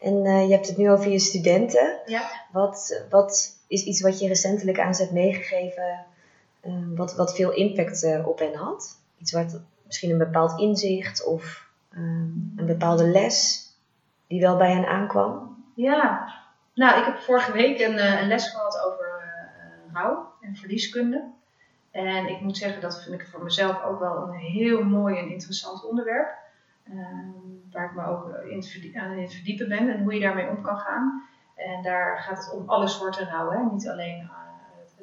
En uh, je hebt het nu over je studenten. Ja. Wat, wat is iets wat je recentelijk aan ze hebt meegegeven, uh, wat, wat veel impact op hen had? Iets wat misschien een bepaald inzicht of een bepaalde les die wel bij hen aankwam? Ja, nou, ik heb vorige week een, een les gehad over rouw en verlieskunde. En ik moet zeggen, dat vind ik voor mezelf ook wel een heel mooi en interessant onderwerp. Ehm, waar ik me ook in aan het verdiepen ben en hoe je daarmee om kan gaan. En daar gaat het om alle soorten rouw. Hè? Niet alleen uh,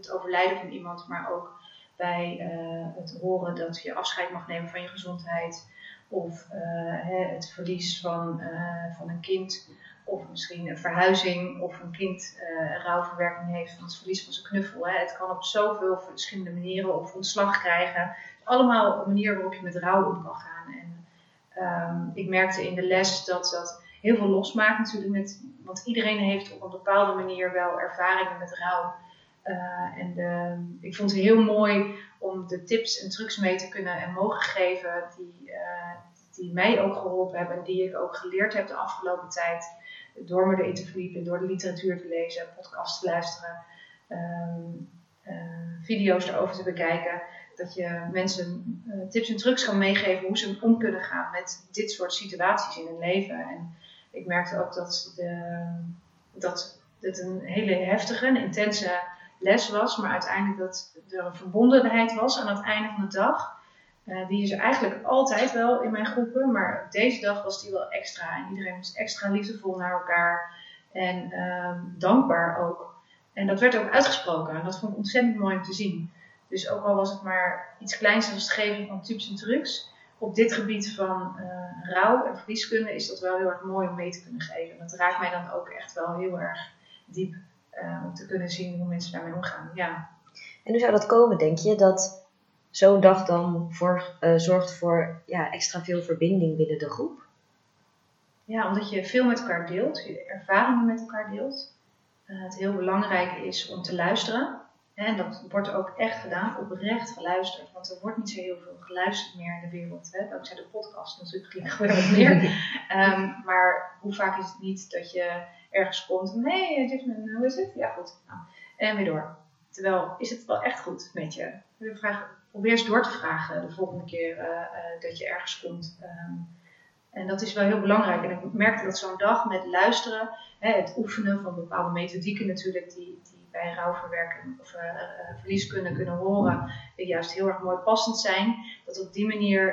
het overlijden van iemand, maar ook bij eh, het horen dat je afscheid mag nemen van je gezondheid. Of eh, het verlies van, eh, van een kind. Of misschien een verhuizing. Of een kind uh, rouwverwerking heeft van het verlies van zijn knuffel. Hè. Het kan op zoveel verschillende manieren. Of ontslag krijgen. Allemaal op een manier waarop je met rouw om kan gaan. En ehm, ik merkte in de les dat dat heel veel losmaakt natuurlijk. Met, want iedereen heeft op een bepaalde manier wel ervaringen met rouw. En de, ik vond het heel mooi om de tips en trucs mee te kunnen en mogen geven die, uh, die mij ook geholpen hebben en die ik ook geleerd heb de afgelopen tijd. Door me erin te verdiepen, door de literatuur te lezen, podcasts te luisteren, uh, video's erover te bekijken. Dat je mensen tips en trucs kan meegeven hoe ze om kunnen gaan met dit soort situaties in hun leven. En ik merkte ook dat, de, dat het een hele heftige en intense les was, maar uiteindelijk dat er een verbondenheid was aan het einde van de dag. Uh, die is er eigenlijk altijd wel in mijn groepen, maar deze dag was die wel extra. En iedereen was extra liefdevol naar elkaar en uh, dankbaar ook. En dat werd ook uitgesproken en dat vond ik ontzettend mooi om te zien. Dus ook al was het maar iets kleins als het geven van tips en trucs, op dit gebied van uh, rouw en verlieskunde is dat wel heel erg mooi om mee te kunnen geven. En dat raakt mij dan ook echt wel heel erg diep uh, om te kunnen zien hoe mensen daarmee omgaan. Ja. En hoe zou dat komen, denk je, dat zo'n dag dan voor, uh, zorgt voor ja, extra veel verbinding binnen de groep? Ja, omdat je veel met elkaar deelt, je ervaringen met elkaar deelt. Uh, het heel belangrijk is om te luisteren. En dat wordt ook echt gedaan, oprecht geluisterd. Want er wordt niet zo heel veel geluisterd meer in de wereld. Hè? Dankzij de podcast natuurlijk gebeurt wat meer. um, maar hoe vaak is het niet dat je ergens komt hey, Jasmine, hoe is het? Ja, goed. Nou, en weer door. Terwijl, is het wel echt goed met je? Vraag, probeer eens door te vragen de volgende keer uh, uh, dat je ergens komt. Um, en dat is wel heel belangrijk. En ik merkte dat zo'n dag met luisteren, hè, het oefenen van bepaalde methodieken natuurlijk, die, die bij rouwverwerking of uh, verlieskunde kunnen horen, juist heel erg mooi passend zijn. Dat op die manier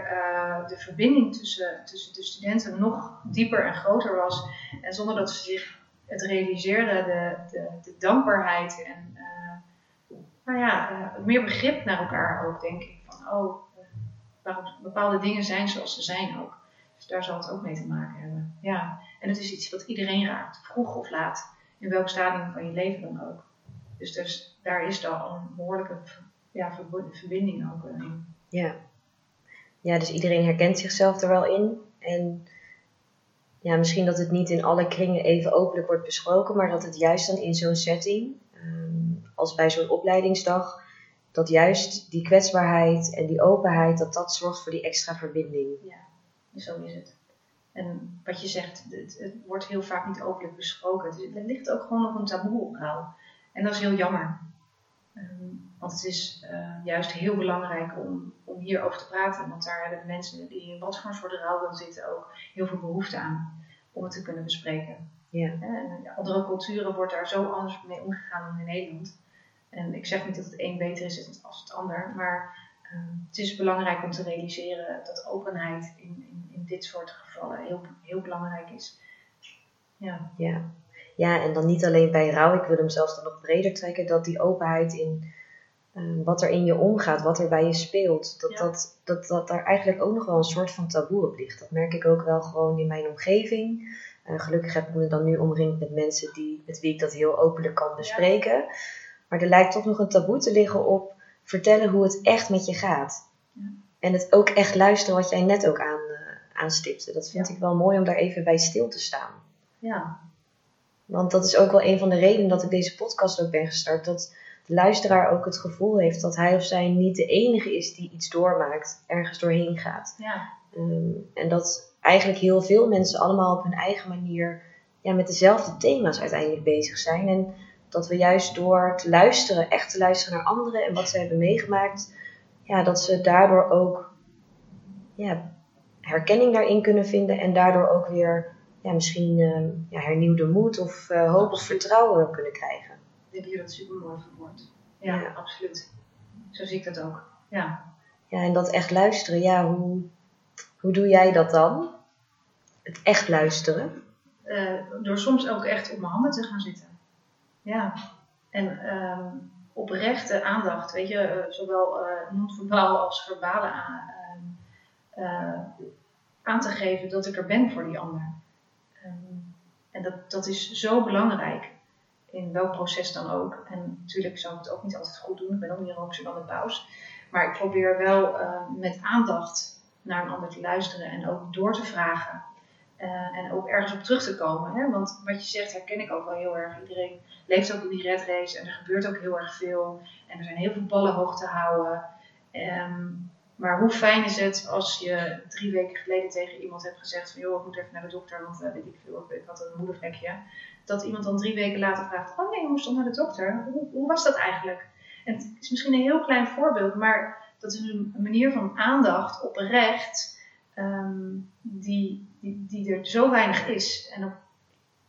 de verbinding tussen, tussen de studenten nog dieper en groter was. En zonder dat ze zich het realiseerden, de, de, de dankbaarheid en nou ja, uh, meer begrip naar elkaar ook, denk ik. Van, oh, uh, waarom bepaalde dingen zijn zoals ze zijn ook. Dus daar zal het ook mee te maken hebben. Ja, en het is iets wat iedereen raakt, vroeg of laat, in welk stadium van je leven dan ook. Dus, dus daar is dan een behoorlijke ja, verbinding ook in. Ja. ja, dus iedereen herkent zichzelf er wel in. En ja, misschien dat het niet in alle kringen even openlijk wordt besproken, maar dat het juist dan in zo'n setting als bij zo'n opleidingsdag, dat juist die kwetsbaarheid en die openheid, dat dat zorgt voor die extra verbinding. Ja, zo is het. En wat je zegt, het, wordt heel vaak niet openlijk besproken. Dus er ligt ook gewoon nog een taboe op rouw. En dat is heel jammer. Um, want het is uh, juist heel belangrijk om, om hierover te praten. Want daar hebben mensen die in wat voor soort rouw willen zitten ook heel veel behoefte aan om het te kunnen bespreken. Ja. En andere culturen wordt daar zo anders mee omgegaan dan in Nederland. En ik zeg niet dat het een beter is als het ander, maar uh, het is belangrijk om te realiseren dat openheid in, in, in dit soort gevallen heel, heel belangrijk is. Ja. ja. Ja, en dan niet alleen bij rouw, ik wil hem zelfs dan nog breder trekken, dat die openheid in uh, wat er in je omgaat, wat er bij je speelt, dat, ja. dat, dat, dat daar eigenlijk ook nog wel een soort van taboe op ligt. Dat merk ik ook wel gewoon in mijn omgeving. Uh, gelukkig heb ik me dan nu omringd met mensen die, met wie ik dat heel openlijk kan bespreken. Ja. Maar er lijkt toch nog een taboe te liggen op vertellen hoe het echt met je gaat. Ja. En het ook echt luisteren wat jij net ook aan, uh, aanstipte. Dat vind ik wel mooi om daar even bij stil te staan. Ja. Want dat is ook wel een van de redenen dat ik deze podcast ook ben gestart. Dat de luisteraar ook het gevoel heeft dat hij of zij niet de enige is die iets doormaakt, ergens doorheen gaat. Ja. Um, en dat eigenlijk heel veel mensen allemaal op hun eigen manier ja, met dezelfde thema's uiteindelijk bezig zijn. En dat we juist door te luisteren, echt te luisteren naar anderen en wat ze hebben meegemaakt, ja, dat ze daardoor ook ja, herkenning daarin kunnen vinden en daardoor ook weer ja, misschien uh, ja, hernieuwde moed of uh, hoop of vertrouwen kunnen krijgen. Ik denk hier dat super mooi verwoord. Ja, ja, absoluut. Zo zie ik dat ook. Ja. Ja, en dat echt luisteren, ja, hoe, hoe doe jij dat dan? Het echt luisteren? Uh, door soms ook echt op mijn handen te gaan zitten. Ja, en um, oprechte aandacht, weet je, eh, zowel uh, non-verbaal als verbale aan, uh, aan te geven dat ik er ben voor die ander. Um, en dat, dat is zo belangrijk, in welk proces dan ook. En natuurlijk zou ik het ook niet altijd goed doen, ik ben ook niet roomser dan de paus. Maar ik probeer wel met aandacht naar een ander te luisteren en ook door te vragen. Uh, en ook ergens op terug te komen. Hè? Want wat je zegt herken ik ook wel heel erg. Iedereen leeft ook in die red race en er gebeurt ook heel erg veel. En er zijn heel veel ballen hoog te houden. Um, maar hoe fijn is het als je drie weken geleden tegen iemand hebt gezegd van joh, ik moet even naar de dokter, want uh, weet ik veel, ik had een moedervlekje. Dat iemand dan drie weken later vraagt, oh nee, je moest toch naar de dokter? Hoe, hoe was dat eigenlijk? En het is misschien een heel klein voorbeeld, maar dat is een manier van aandacht oprecht um, die, die, die er zo weinig is. En op,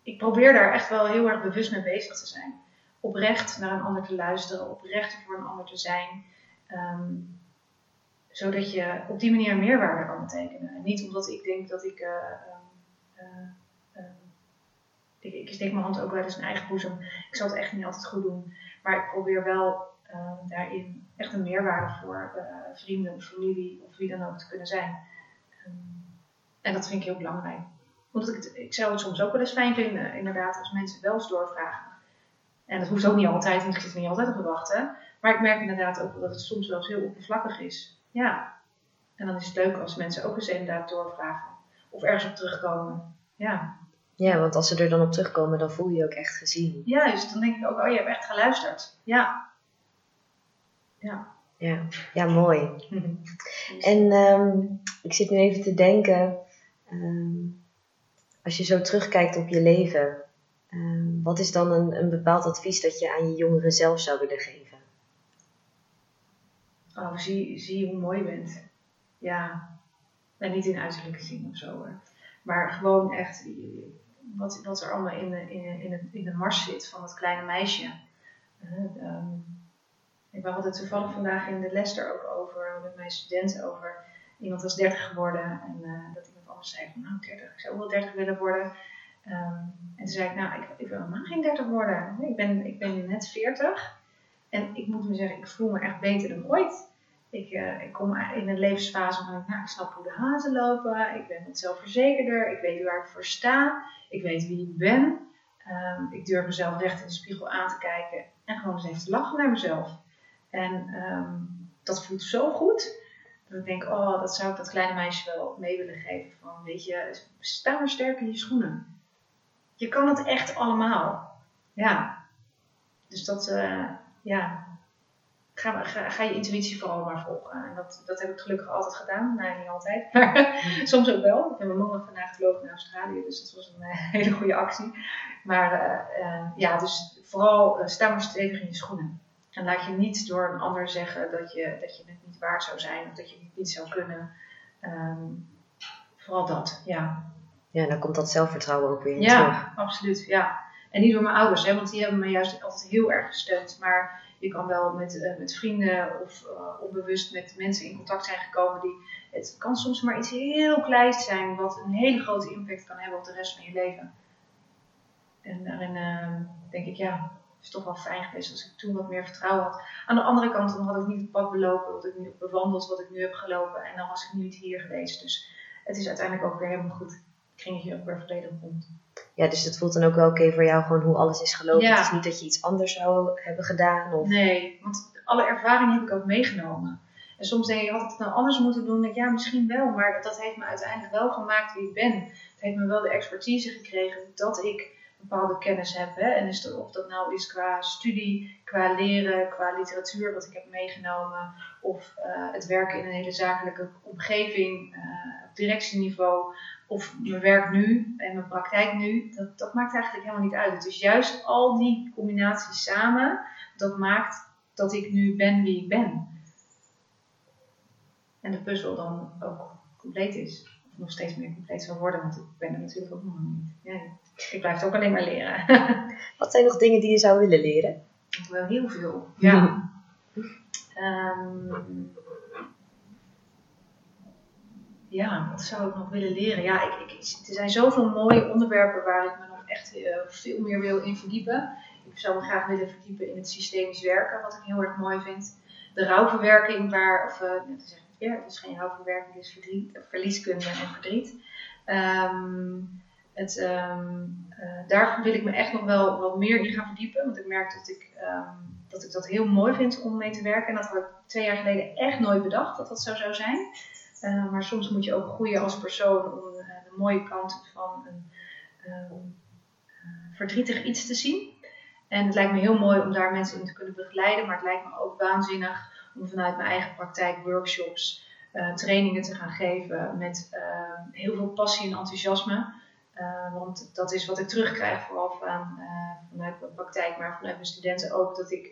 ik probeer daar echt wel heel erg bewust mee bezig te zijn. Oprecht naar een ander te luisteren, oprecht voor een ander te zijn. Um, zodat je op die manier meerwaarde kan betekenen. En niet omdat ik denk dat ik. Uh, uh, ik, ik steek mijn hand ook wel eens in eigen boezem. Ik zal het echt niet altijd goed doen. Maar ik probeer wel daarin echt een meerwaarde voor vrienden, familie of wie dan ook te kunnen zijn. En dat vind ik heel belangrijk. Omdat ik, ik zou het soms ook wel eens fijn vinden, inderdaad, als mensen wel eens doorvragen. En dat hoeft ook niet altijd, want ik zit er niet altijd op te wachten. Maar ik merk inderdaad ook dat het soms wel eens heel oppervlakkig is. Ja. En dan is het leuk als mensen ook eens inderdaad doorvragen. Of ergens op terugkomen. Ja. Ja, want als ze er dan op terugkomen, dan voel je je ook echt gezien. Juist, dan denk ik ook, oh je hebt echt geluisterd. Ja. Ja. Ja, ja mooi. en um, ik zit nu even te denken, um, als je zo terugkijkt op je leven, um, wat is dan een, een bepaald advies dat je aan je jongeren zelf zou willen geven? Oh, zie, zie hoe mooi je bent. Ja, en niet in uiterlijke zin of zo hoor. Maar gewoon echt wat, er allemaal in de, in, in, in de mars zit van dat kleine meisje. Uh, ik had het toevallig vandaag in de les er ook over, met mijn studenten, over iemand was 30 geworden. En uh, dat iemand anders zei van, nou 30, ik zou wel 30 willen worden. Um, en toen zei ik, nou, ik, ik wil helemaal geen 30 worden. Ik ben, ik ben net 40. En ik moet me zeggen, ik voel me echt beter dan ooit. Ik, uh, ik kom in een levensfase waarin ik, nou, ik snap hoe de hazen lopen. Ik ben wat zelfverzekerder. Ik weet waar ik voor sta. Ik weet wie ik ben. Um, ik durf mezelf recht in de spiegel aan te kijken. En gewoon eens even te lachen naar mezelf. En um, dat voelt zo goed. Dat ik denk, oh, dat zou ik dat kleine meisje wel mee willen geven. Van, weet je, sta maar sterk in je schoenen. Je kan het echt allemaal. Ja. Dus dat, uh, ja. Ga, ga, ga, je intuïtie vooral maar volgen. En dat, dat heb ik gelukkig altijd gedaan. Nou, niet altijd. Maar soms ook wel. Ik ben mijn mama vandaag gelopen naar Australië. Dus dat was een uh, hele goede actie. Maar uh, ja, dus vooral sta maar stevig in je schoenen. En laat je niet door een ander zeggen dat je, dat je het niet waard zou zijn of dat je het niet zou kunnen. Um, vooral dat, ja. Ja, dan komt dat zelfvertrouwen ook weer in ja, terug. Ja, absoluut, ja. En niet door mijn ouders, hè, want die hebben me juist altijd heel erg gesteund. Maar je kan wel met, uh, met vrienden of uh, onbewust met mensen in contact zijn gekomen die. Het kan soms maar iets heel kleins zijn, wat een hele grote impact kan hebben op de rest van je leven. En daarin uh, denk ik, ja, is toch wel fijn geweest als ik toen wat meer vertrouwen had. Aan de andere kant, dan had ik niet het pad belopen wat ik nu bewandeld, wat ik nu heb gelopen. En dan was ik nu niet hier geweest. Dus het is uiteindelijk ook weer helemaal goed. Kringetje ook weer volledig rond. Ja, dus het voelt dan ook wel oké voor jou gewoon hoe alles is gelopen. Ja. Het is niet dat je iets anders zou hebben gedaan. Of... Nee, want alle ervaring heb ik ook meegenomen. En soms denk je, had ik het nou anders moeten doen? ik, ja, misschien wel. Maar dat heeft me uiteindelijk wel gemaakt wie ik ben. Het heeft me wel de expertise gekregen dat ik bepaalde kennis heb. Hè? En is dat, of dat nou is qua studie, qua leren, qua literatuur wat ik heb meegenomen, of uh, het werken in een hele zakelijke omgeving, uh, op directieniveau, of mijn werk nu en mijn praktijk nu, dat, dat maakt eigenlijk helemaal niet uit. Het is juist al die combinaties samen dat maakt dat ik nu ben wie ik ben. En de puzzel dan ook compleet is. Of nog steeds meer compleet zal worden, want ik ben er natuurlijk ook nog niet. Ja. Ik blijf het ook alleen maar leren. Wat zijn nog dingen die je zou willen leren? Wel heel veel. Ja. um, ja, wat zou ik nog willen leren? Ja, ik, ik, er zijn zoveel mooie onderwerpen waar ik me nog echt uh, veel meer wil in verdiepen. ik zou me graag willen verdiepen in het systemisch werken, wat ik heel erg mooi vind. De rouwverwerking, waar, of uh, net ik het weer, het is geen rouwverwerking, het is verdriet, verlieskunde en verdriet. Ehm, het, ehm, eh, daar wil ik me echt nog wel wat meer in gaan verdiepen, want ik merk dat ik, ehm, dat ik dat heel mooi vind om mee te werken. En dat had ik twee jaar geleden echt nooit bedacht dat dat zo zou zijn. Uh, maar soms moet je ook groeien als persoon om uh, de mooie kanten van een verdrietig iets te zien. En het lijkt me heel mooi om daar mensen in te kunnen begeleiden, maar het lijkt me ook waanzinnig om vanuit mijn eigen praktijk workshops, trainingen te gaan geven met uh, heel veel passie en enthousiasme. Want dat is wat ik terugkrijg, vooral van, vanuit mijn praktijk, maar vanuit mijn studenten ook, dat ik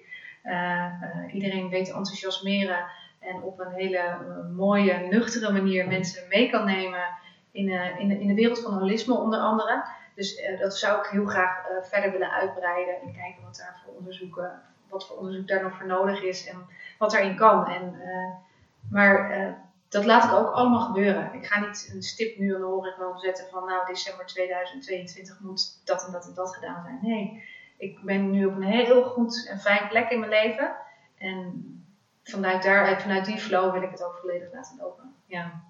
iedereen weet te enthousiasmeren en op een hele mooie, nuchtere manier mensen mee kan nemen in, in, de, in de wereld van holisme onder andere. Dus uh, dat zou ik heel graag verder willen uitbreiden en kijken wat daar voor onderzoeken, wat voor onderzoek daar nog voor nodig is en wat erin kan. En, maar dat laat ik ook allemaal gebeuren. Ik ga niet een stip nu aan de horizon zetten van nou december 2022 moet dat en dat en dat gedaan zijn. Nee, ik ben nu op een heel goed en fijn plek in mijn leven. En vanuit daaruit, vanuit die flow wil ik het ook volledig laten lopen. Ja.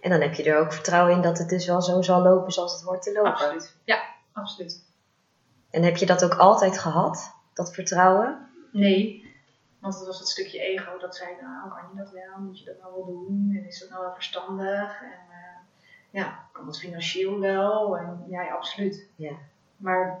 En dan heb je er ook vertrouwen in dat het dus wel zo zal lopen zoals het hoort te lopen. Absoluut. Ja, absoluut. En heb je dat ook altijd gehad, dat vertrouwen? Nee, want het was het stukje ego dat zei, nou kan je dat wel, moet je dat nou wel doen en is dat nou wel verstandig en uh, ja, kan dat financieel wel en ja, ja, absoluut. Ja. Maar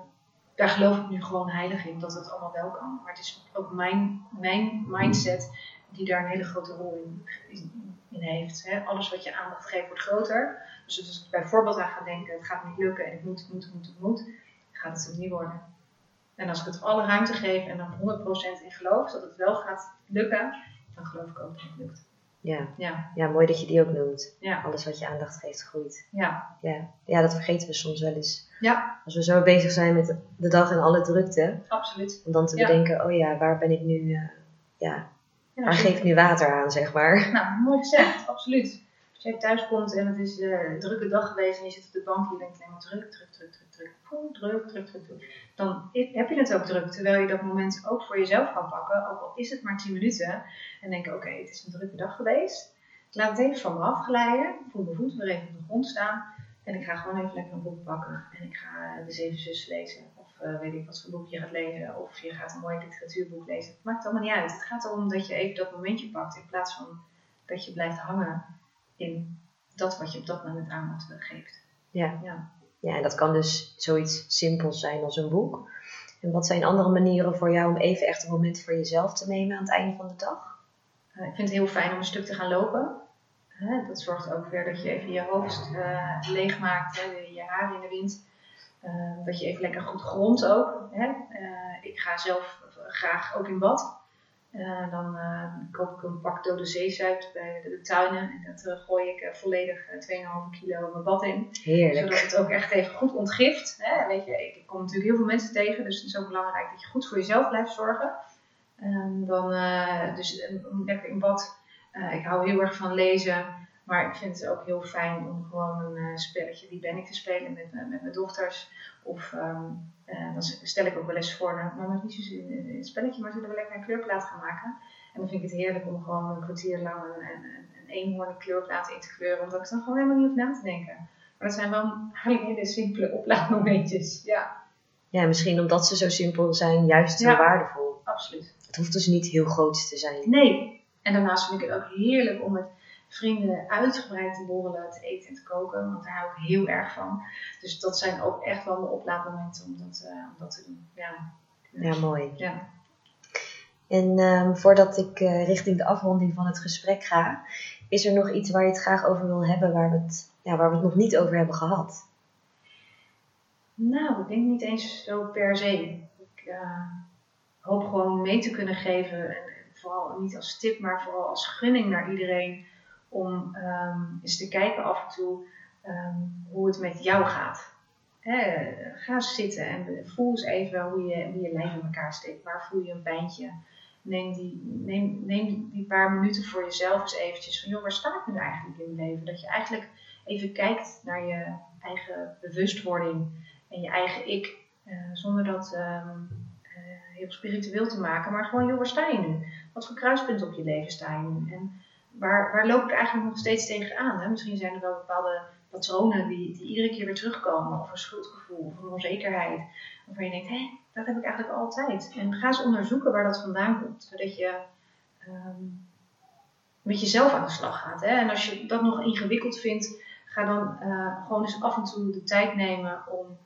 daar geloof ik nu gewoon heilig in dat het allemaal wel kan. Maar het is ook mijn, mijn mindset die daar een hele grote rol in, heeft. Hè. Alles wat je aandacht geeft wordt groter. Dus als ik bijvoorbeeld aan ga denken, het gaat niet lukken en ik moet, moet, moet, moet, gaat het ook niet worden. En als ik het alle ruimte geef en dan 100% in geloof dat het wel gaat lukken, dan geloof ik ook dat het lukt. Ja. Ja. ja, mooi dat je die ook noemt. Ja. Alles wat je aandacht geeft groeit. Ja. Ja. ja, dat vergeten we soms wel eens. Ja, Als we zo bezig zijn met de dag en alle drukte, absoluut. om dan te bedenken, oh ja, waar ben ik nu, eh, ja, Ja, waar geef ik nu water aan, zeg maar. Nou, mooi gezegd, absoluut. Als jij thuis komt en het is eh, een drukke dag geweest en je zit op de bank en je denkt alleen maar druk, druk, druk, druk, druk, druk, druk, druk, druk. Dan heb je het ook druk, terwijl je dat moment ook voor jezelf kan pakken, ook al is het maar 10 minuten. En denken, oké, het is een drukke dag geweest. Ik laat het even van me afglijden, ik voel mijn voeten weer even op de grond staan. En ik ga gewoon even lekker een boek pakken en ik ga eh, de Zeven Zussen lezen. Of eh, weet ik wat voor boek je gaat lezen. Of je gaat een mooi literatuurboek lezen. Het maakt allemaal niet uit. Het gaat erom dat je even dat momentje pakt in plaats van dat je blijft hangen in dat wat je op dat moment aandacht geeft. Ja. Ja. ja, en dat kan dus zoiets simpels zijn als een boek. En wat zijn andere manieren voor jou om even echt een moment voor jezelf te nemen aan het einde van de dag? Eh, ik vind het heel fijn om een stuk te gaan lopen. Hè, dat zorgt ook weer dat je even je hoofd eh, leegmaakt, hè, je- haren in de wind. Eh, dat je even lekker goed grondt ook. Hè. Ik ga zelf graag ook in bad. Eh, dan eh, koop ik een pak dode zeezuip bij de, de tuinen. En dat eh, gooi ik volledig eh, 2,5 kilo mijn bad in. Heerlijk. Zodat het ook echt even goed ontgift. Hè? Weet je, ik kom natuurlijk heel veel mensen tegen, dus het is ook belangrijk dat je goed voor jezelf blijft zorgen. Ehm, dan, dus lekker in bad. Ik hou heel erg van lezen, maar ik vind het ook heel fijn om gewoon een eh, spelletje, die ben ik te spelen met, mijn- met mijn dochters. Of ehm, eh, dan stel ik ook wel eens voor, nou, mama, niet zozeer een een spelletje, maar zullen we lekker een kleurplaat gaan maken? En dan vind ik het heerlijk om gewoon een kwartier lang een, een, een, eenhoorn kleurplaat in te kleuren, omdat ik dan gewoon helemaal niet hoef na te denken. Maar dat zijn wel eigenlijk hele simpele oplaadmomentjes. Ja, Ja, misschien omdat ze zo simpel zijn, juist zo Ja. waardevol. absoluut. Het hoeft dus niet heel groot te zijn. Nee. En daarnaast vind ik het ook heerlijk om met vrienden uitgebreid te borrelen, te eten en te koken. Want daar hou ik heel erg van. Dus dat zijn ook echt wel mijn oplaadmomenten om dat, eh, om dat te doen. Ja. Ja, mooi. Ja. En ehm, voordat ik eh, richting de afronding van het gesprek ga, is er nog iets waar je het graag over wil hebben, waar we het, ja, waar we het nog niet over hebben gehad? Nou, ik denk niet eens zo per se. Ik eh, hoop gewoon mee te kunnen geven. En vooral niet als tip, maar vooral als gunning naar iedereen. Om ehm, eens te kijken af en toe ehm, hoe het met jou gaat. Hè, ga zitten en voel eens even hoe je, hoe je lijf in elkaar steekt. Waar voel je een pijntje? Neem die, neem, neem die paar minuten voor jezelf eens eventjes van, joh, waar sta ik nu eigenlijk in mijn leven? Dat je eigenlijk even kijkt naar je eigen bewustwording en je eigen ik. eh, zonder dat, ehm, heel spiritueel te maken, maar gewoon, joh, waar sta je nu? Wat voor kruispunt op je leven sta je nu? En waar, waar loop ik eigenlijk nog steeds tegenaan? Hè? Misschien zijn er wel bepaalde patronen die, die iedere keer weer terugkomen, of een schuldgevoel, of een onzekerheid, waarvan je denkt, hé, dat heb ik eigenlijk altijd. En ga eens onderzoeken waar dat vandaan komt, zodat je ehm, met jezelf aan de slag gaat. Hè? En als je dat nog ingewikkeld vindt, ga dan uh, gewoon eens af en toe de tijd nemen om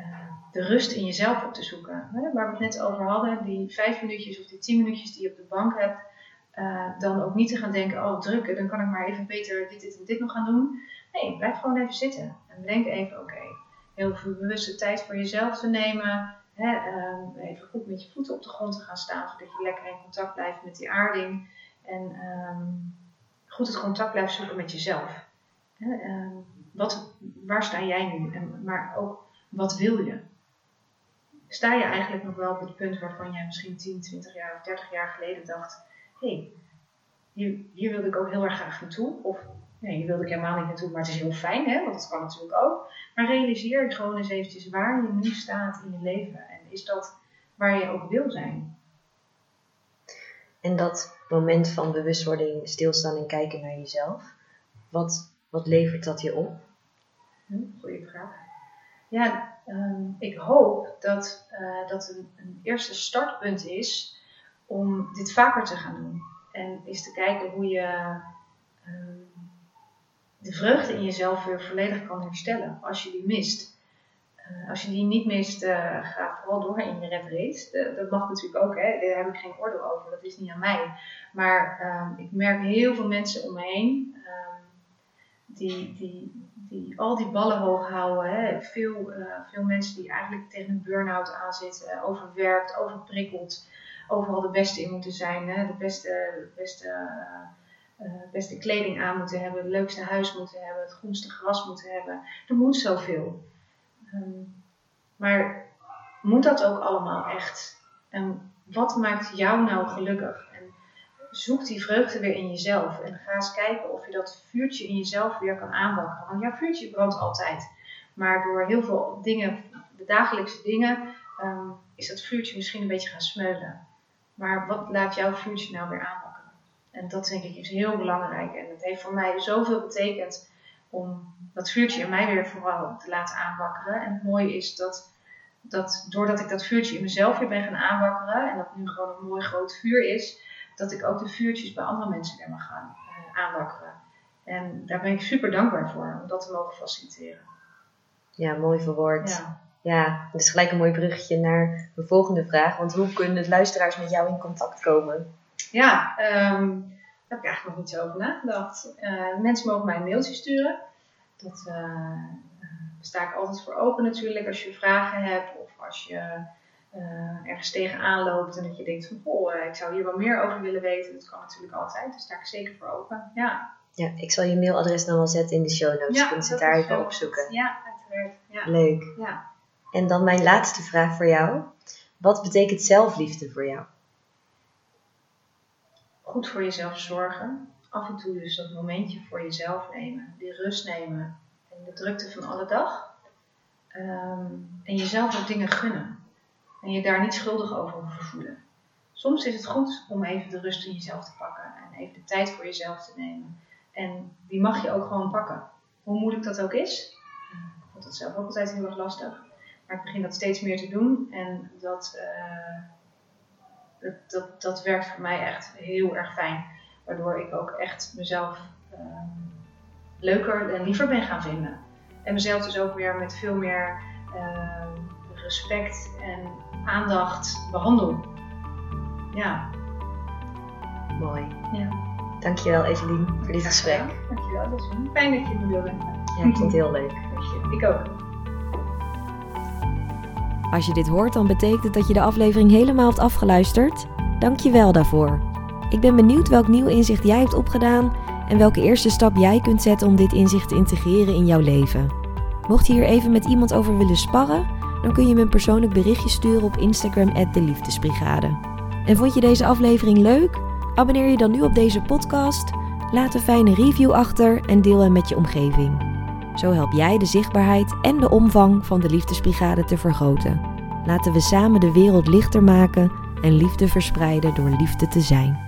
uh, de rust in jezelf op te zoeken. Waar we het net over hadden, die vijf minuutjes of die tien minuutjes die je op de bank hebt, uh, dan ook niet te gaan denken, oh drukken, dan kan ik maar even beter dit, dit en dit nog gaan doen. Nee, blijf gewoon even zitten en bedenk even, oké, heel veel bewuste tijd voor jezelf te nemen. Hè, um, even goed met je voeten op de grond te gaan staan, zodat je lekker in contact blijft met die aarding. En um, goed het contact blijft zoeken met jezelf. Hè, um, wat, waar sta jij nu? En, maar ook, wat wil je? Sta je eigenlijk nog wel op het punt waarvan jij misschien 10, 20 jaar of 30 jaar geleden dacht: hey, hier, hier wilde ik ook heel erg graag naartoe. Of nee, hier wilde ik helemaal niet naartoe, maar het is heel fijn, hè? want dat kan natuurlijk ook. Maar realiseer je gewoon eens eventjes waar je nu staat in je leven. En is dat waar je ook wil zijn? En dat moment van bewustwording, stilstaan en kijken naar jezelf, wat, wat levert dat je op? Hm, goeie vraag. Ja, um, ik hoop dat uh, dat een, een, eerste startpunt is om dit vaker te gaan doen. En eens te kijken hoe je um, de vreugde in jezelf weer volledig kan herstellen als je die mist. Uh, als je die niet mist, uh, ga vooral door in je red race. Dat mag natuurlijk ook, hè? daar heb ik geen oordeel over, dat is niet aan mij. Maar um, ik merk heel veel mensen om me heen um, die, die, die al die ballen hoog houden. Hè? Veel, veel mensen die eigenlijk tegen een burn-out aanzitten, overwerkt, overprikkeld, overal de beste in moeten zijn, hè? de beste. Beste uh, beste kleding aan moeten hebben, het leukste huis moeten hebben, het groenste gras moeten hebben. Er moet zoveel. Um, maar moet dat ook allemaal echt? En wat maakt jou nou gelukkig? En zoek die vreugde weer in jezelf. En ga eens kijken of je dat vuurtje in jezelf weer kan aanwakkeren. Want jouw vuurtje brandt altijd. Maar door heel veel dingen, de dagelijkse dingen, um, is dat vuurtje misschien een beetje gaan smeulen. Maar wat laat jouw vuurtje nou weer aanwakkeren? En dat denk ik is heel belangrijk. En het heeft voor mij zoveel betekend om dat vuurtje in mij weer vooral te laten aanwakkeren. En het mooie is dat, dat doordat ik dat vuurtje in mezelf weer ben gaan aanwakkeren, en dat nu gewoon een mooi groot vuur is, dat ik ook de vuurtjes bij andere mensen weer mag gaan uh, aanwakkeren. En daar ben ik super dankbaar voor, om dat te mogen faciliteren. Ja, mooi verwoord. Ja. Ja, dat is gelijk een mooi bruggetje naar de volgende vraag. Want hoe kunnen de luisteraars met jou in contact komen? Ja, um, daar heb ik eigenlijk nog niet zo over nagedacht. Uh, mensen mogen mij een mailtje sturen. Dat uh, sta ik altijd voor open natuurlijk. Als je vragen hebt of als je uh, ergens tegenaan loopt en dat je denkt van oh, ik zou hier wel meer over willen weten. Dat kan natuurlijk altijd. Daar sta ik zeker voor open. Ja. Ja, ik zal je mailadres dan wel zetten in de show notes. Ja, je kunt ze daar even opzoeken. Ja, uiteraard. Ja. Leuk. Ja. En dan mijn laatste vraag voor jou. Wat betekent zelfliefde voor jou? goed voor jezelf zorgen. Af en toe dus dat momentje voor jezelf nemen. Die rust nemen. En de drukte van alle dag. Um, en jezelf ook dingen gunnen. En je daar niet schuldig over hoeven voelen. Soms is het goed om even de rust in jezelf te pakken. En even de tijd voor jezelf te nemen. En die mag je ook gewoon pakken. Hoe moeilijk dat ook is. Ik vond het zelf ook altijd heel erg lastig. Maar ik begin dat steeds meer te doen. En dat... Uh, dat, dat, dat werkt voor mij echt heel erg fijn. Waardoor ik ook echt mezelf uh, leuker en liever ben gaan vinden. En mezelf dus ook weer met veel meer uh, respect en aandacht behandel. Ja. Mooi. Ja. Dankjewel Evelien voor dit gesprek. Dankjewel, is fijn dat je me wilde. Ja, ik vond het heel leuk. Ik ook. Als je dit hoort, dan betekent het dat je de aflevering helemaal hebt afgeluisterd. Dank je wel daarvoor. Ik ben benieuwd welk nieuw inzicht jij hebt opgedaan en welke eerste stap jij kunt zetten om dit inzicht te integreren in jouw leven. Mocht je hier even met iemand over willen sparren, dan kun je me een persoonlijk berichtje sturen op Instagram de Liefdesbrigade. En vond je deze aflevering leuk? Abonneer je dan nu op deze podcast, laat een fijne review achter en deel hem met je omgeving. Zo help jij de zichtbaarheid en de omvang van de Liefdesbrigade te vergroten. Laten we samen de wereld lichter maken en liefde verspreiden door liefde te zijn.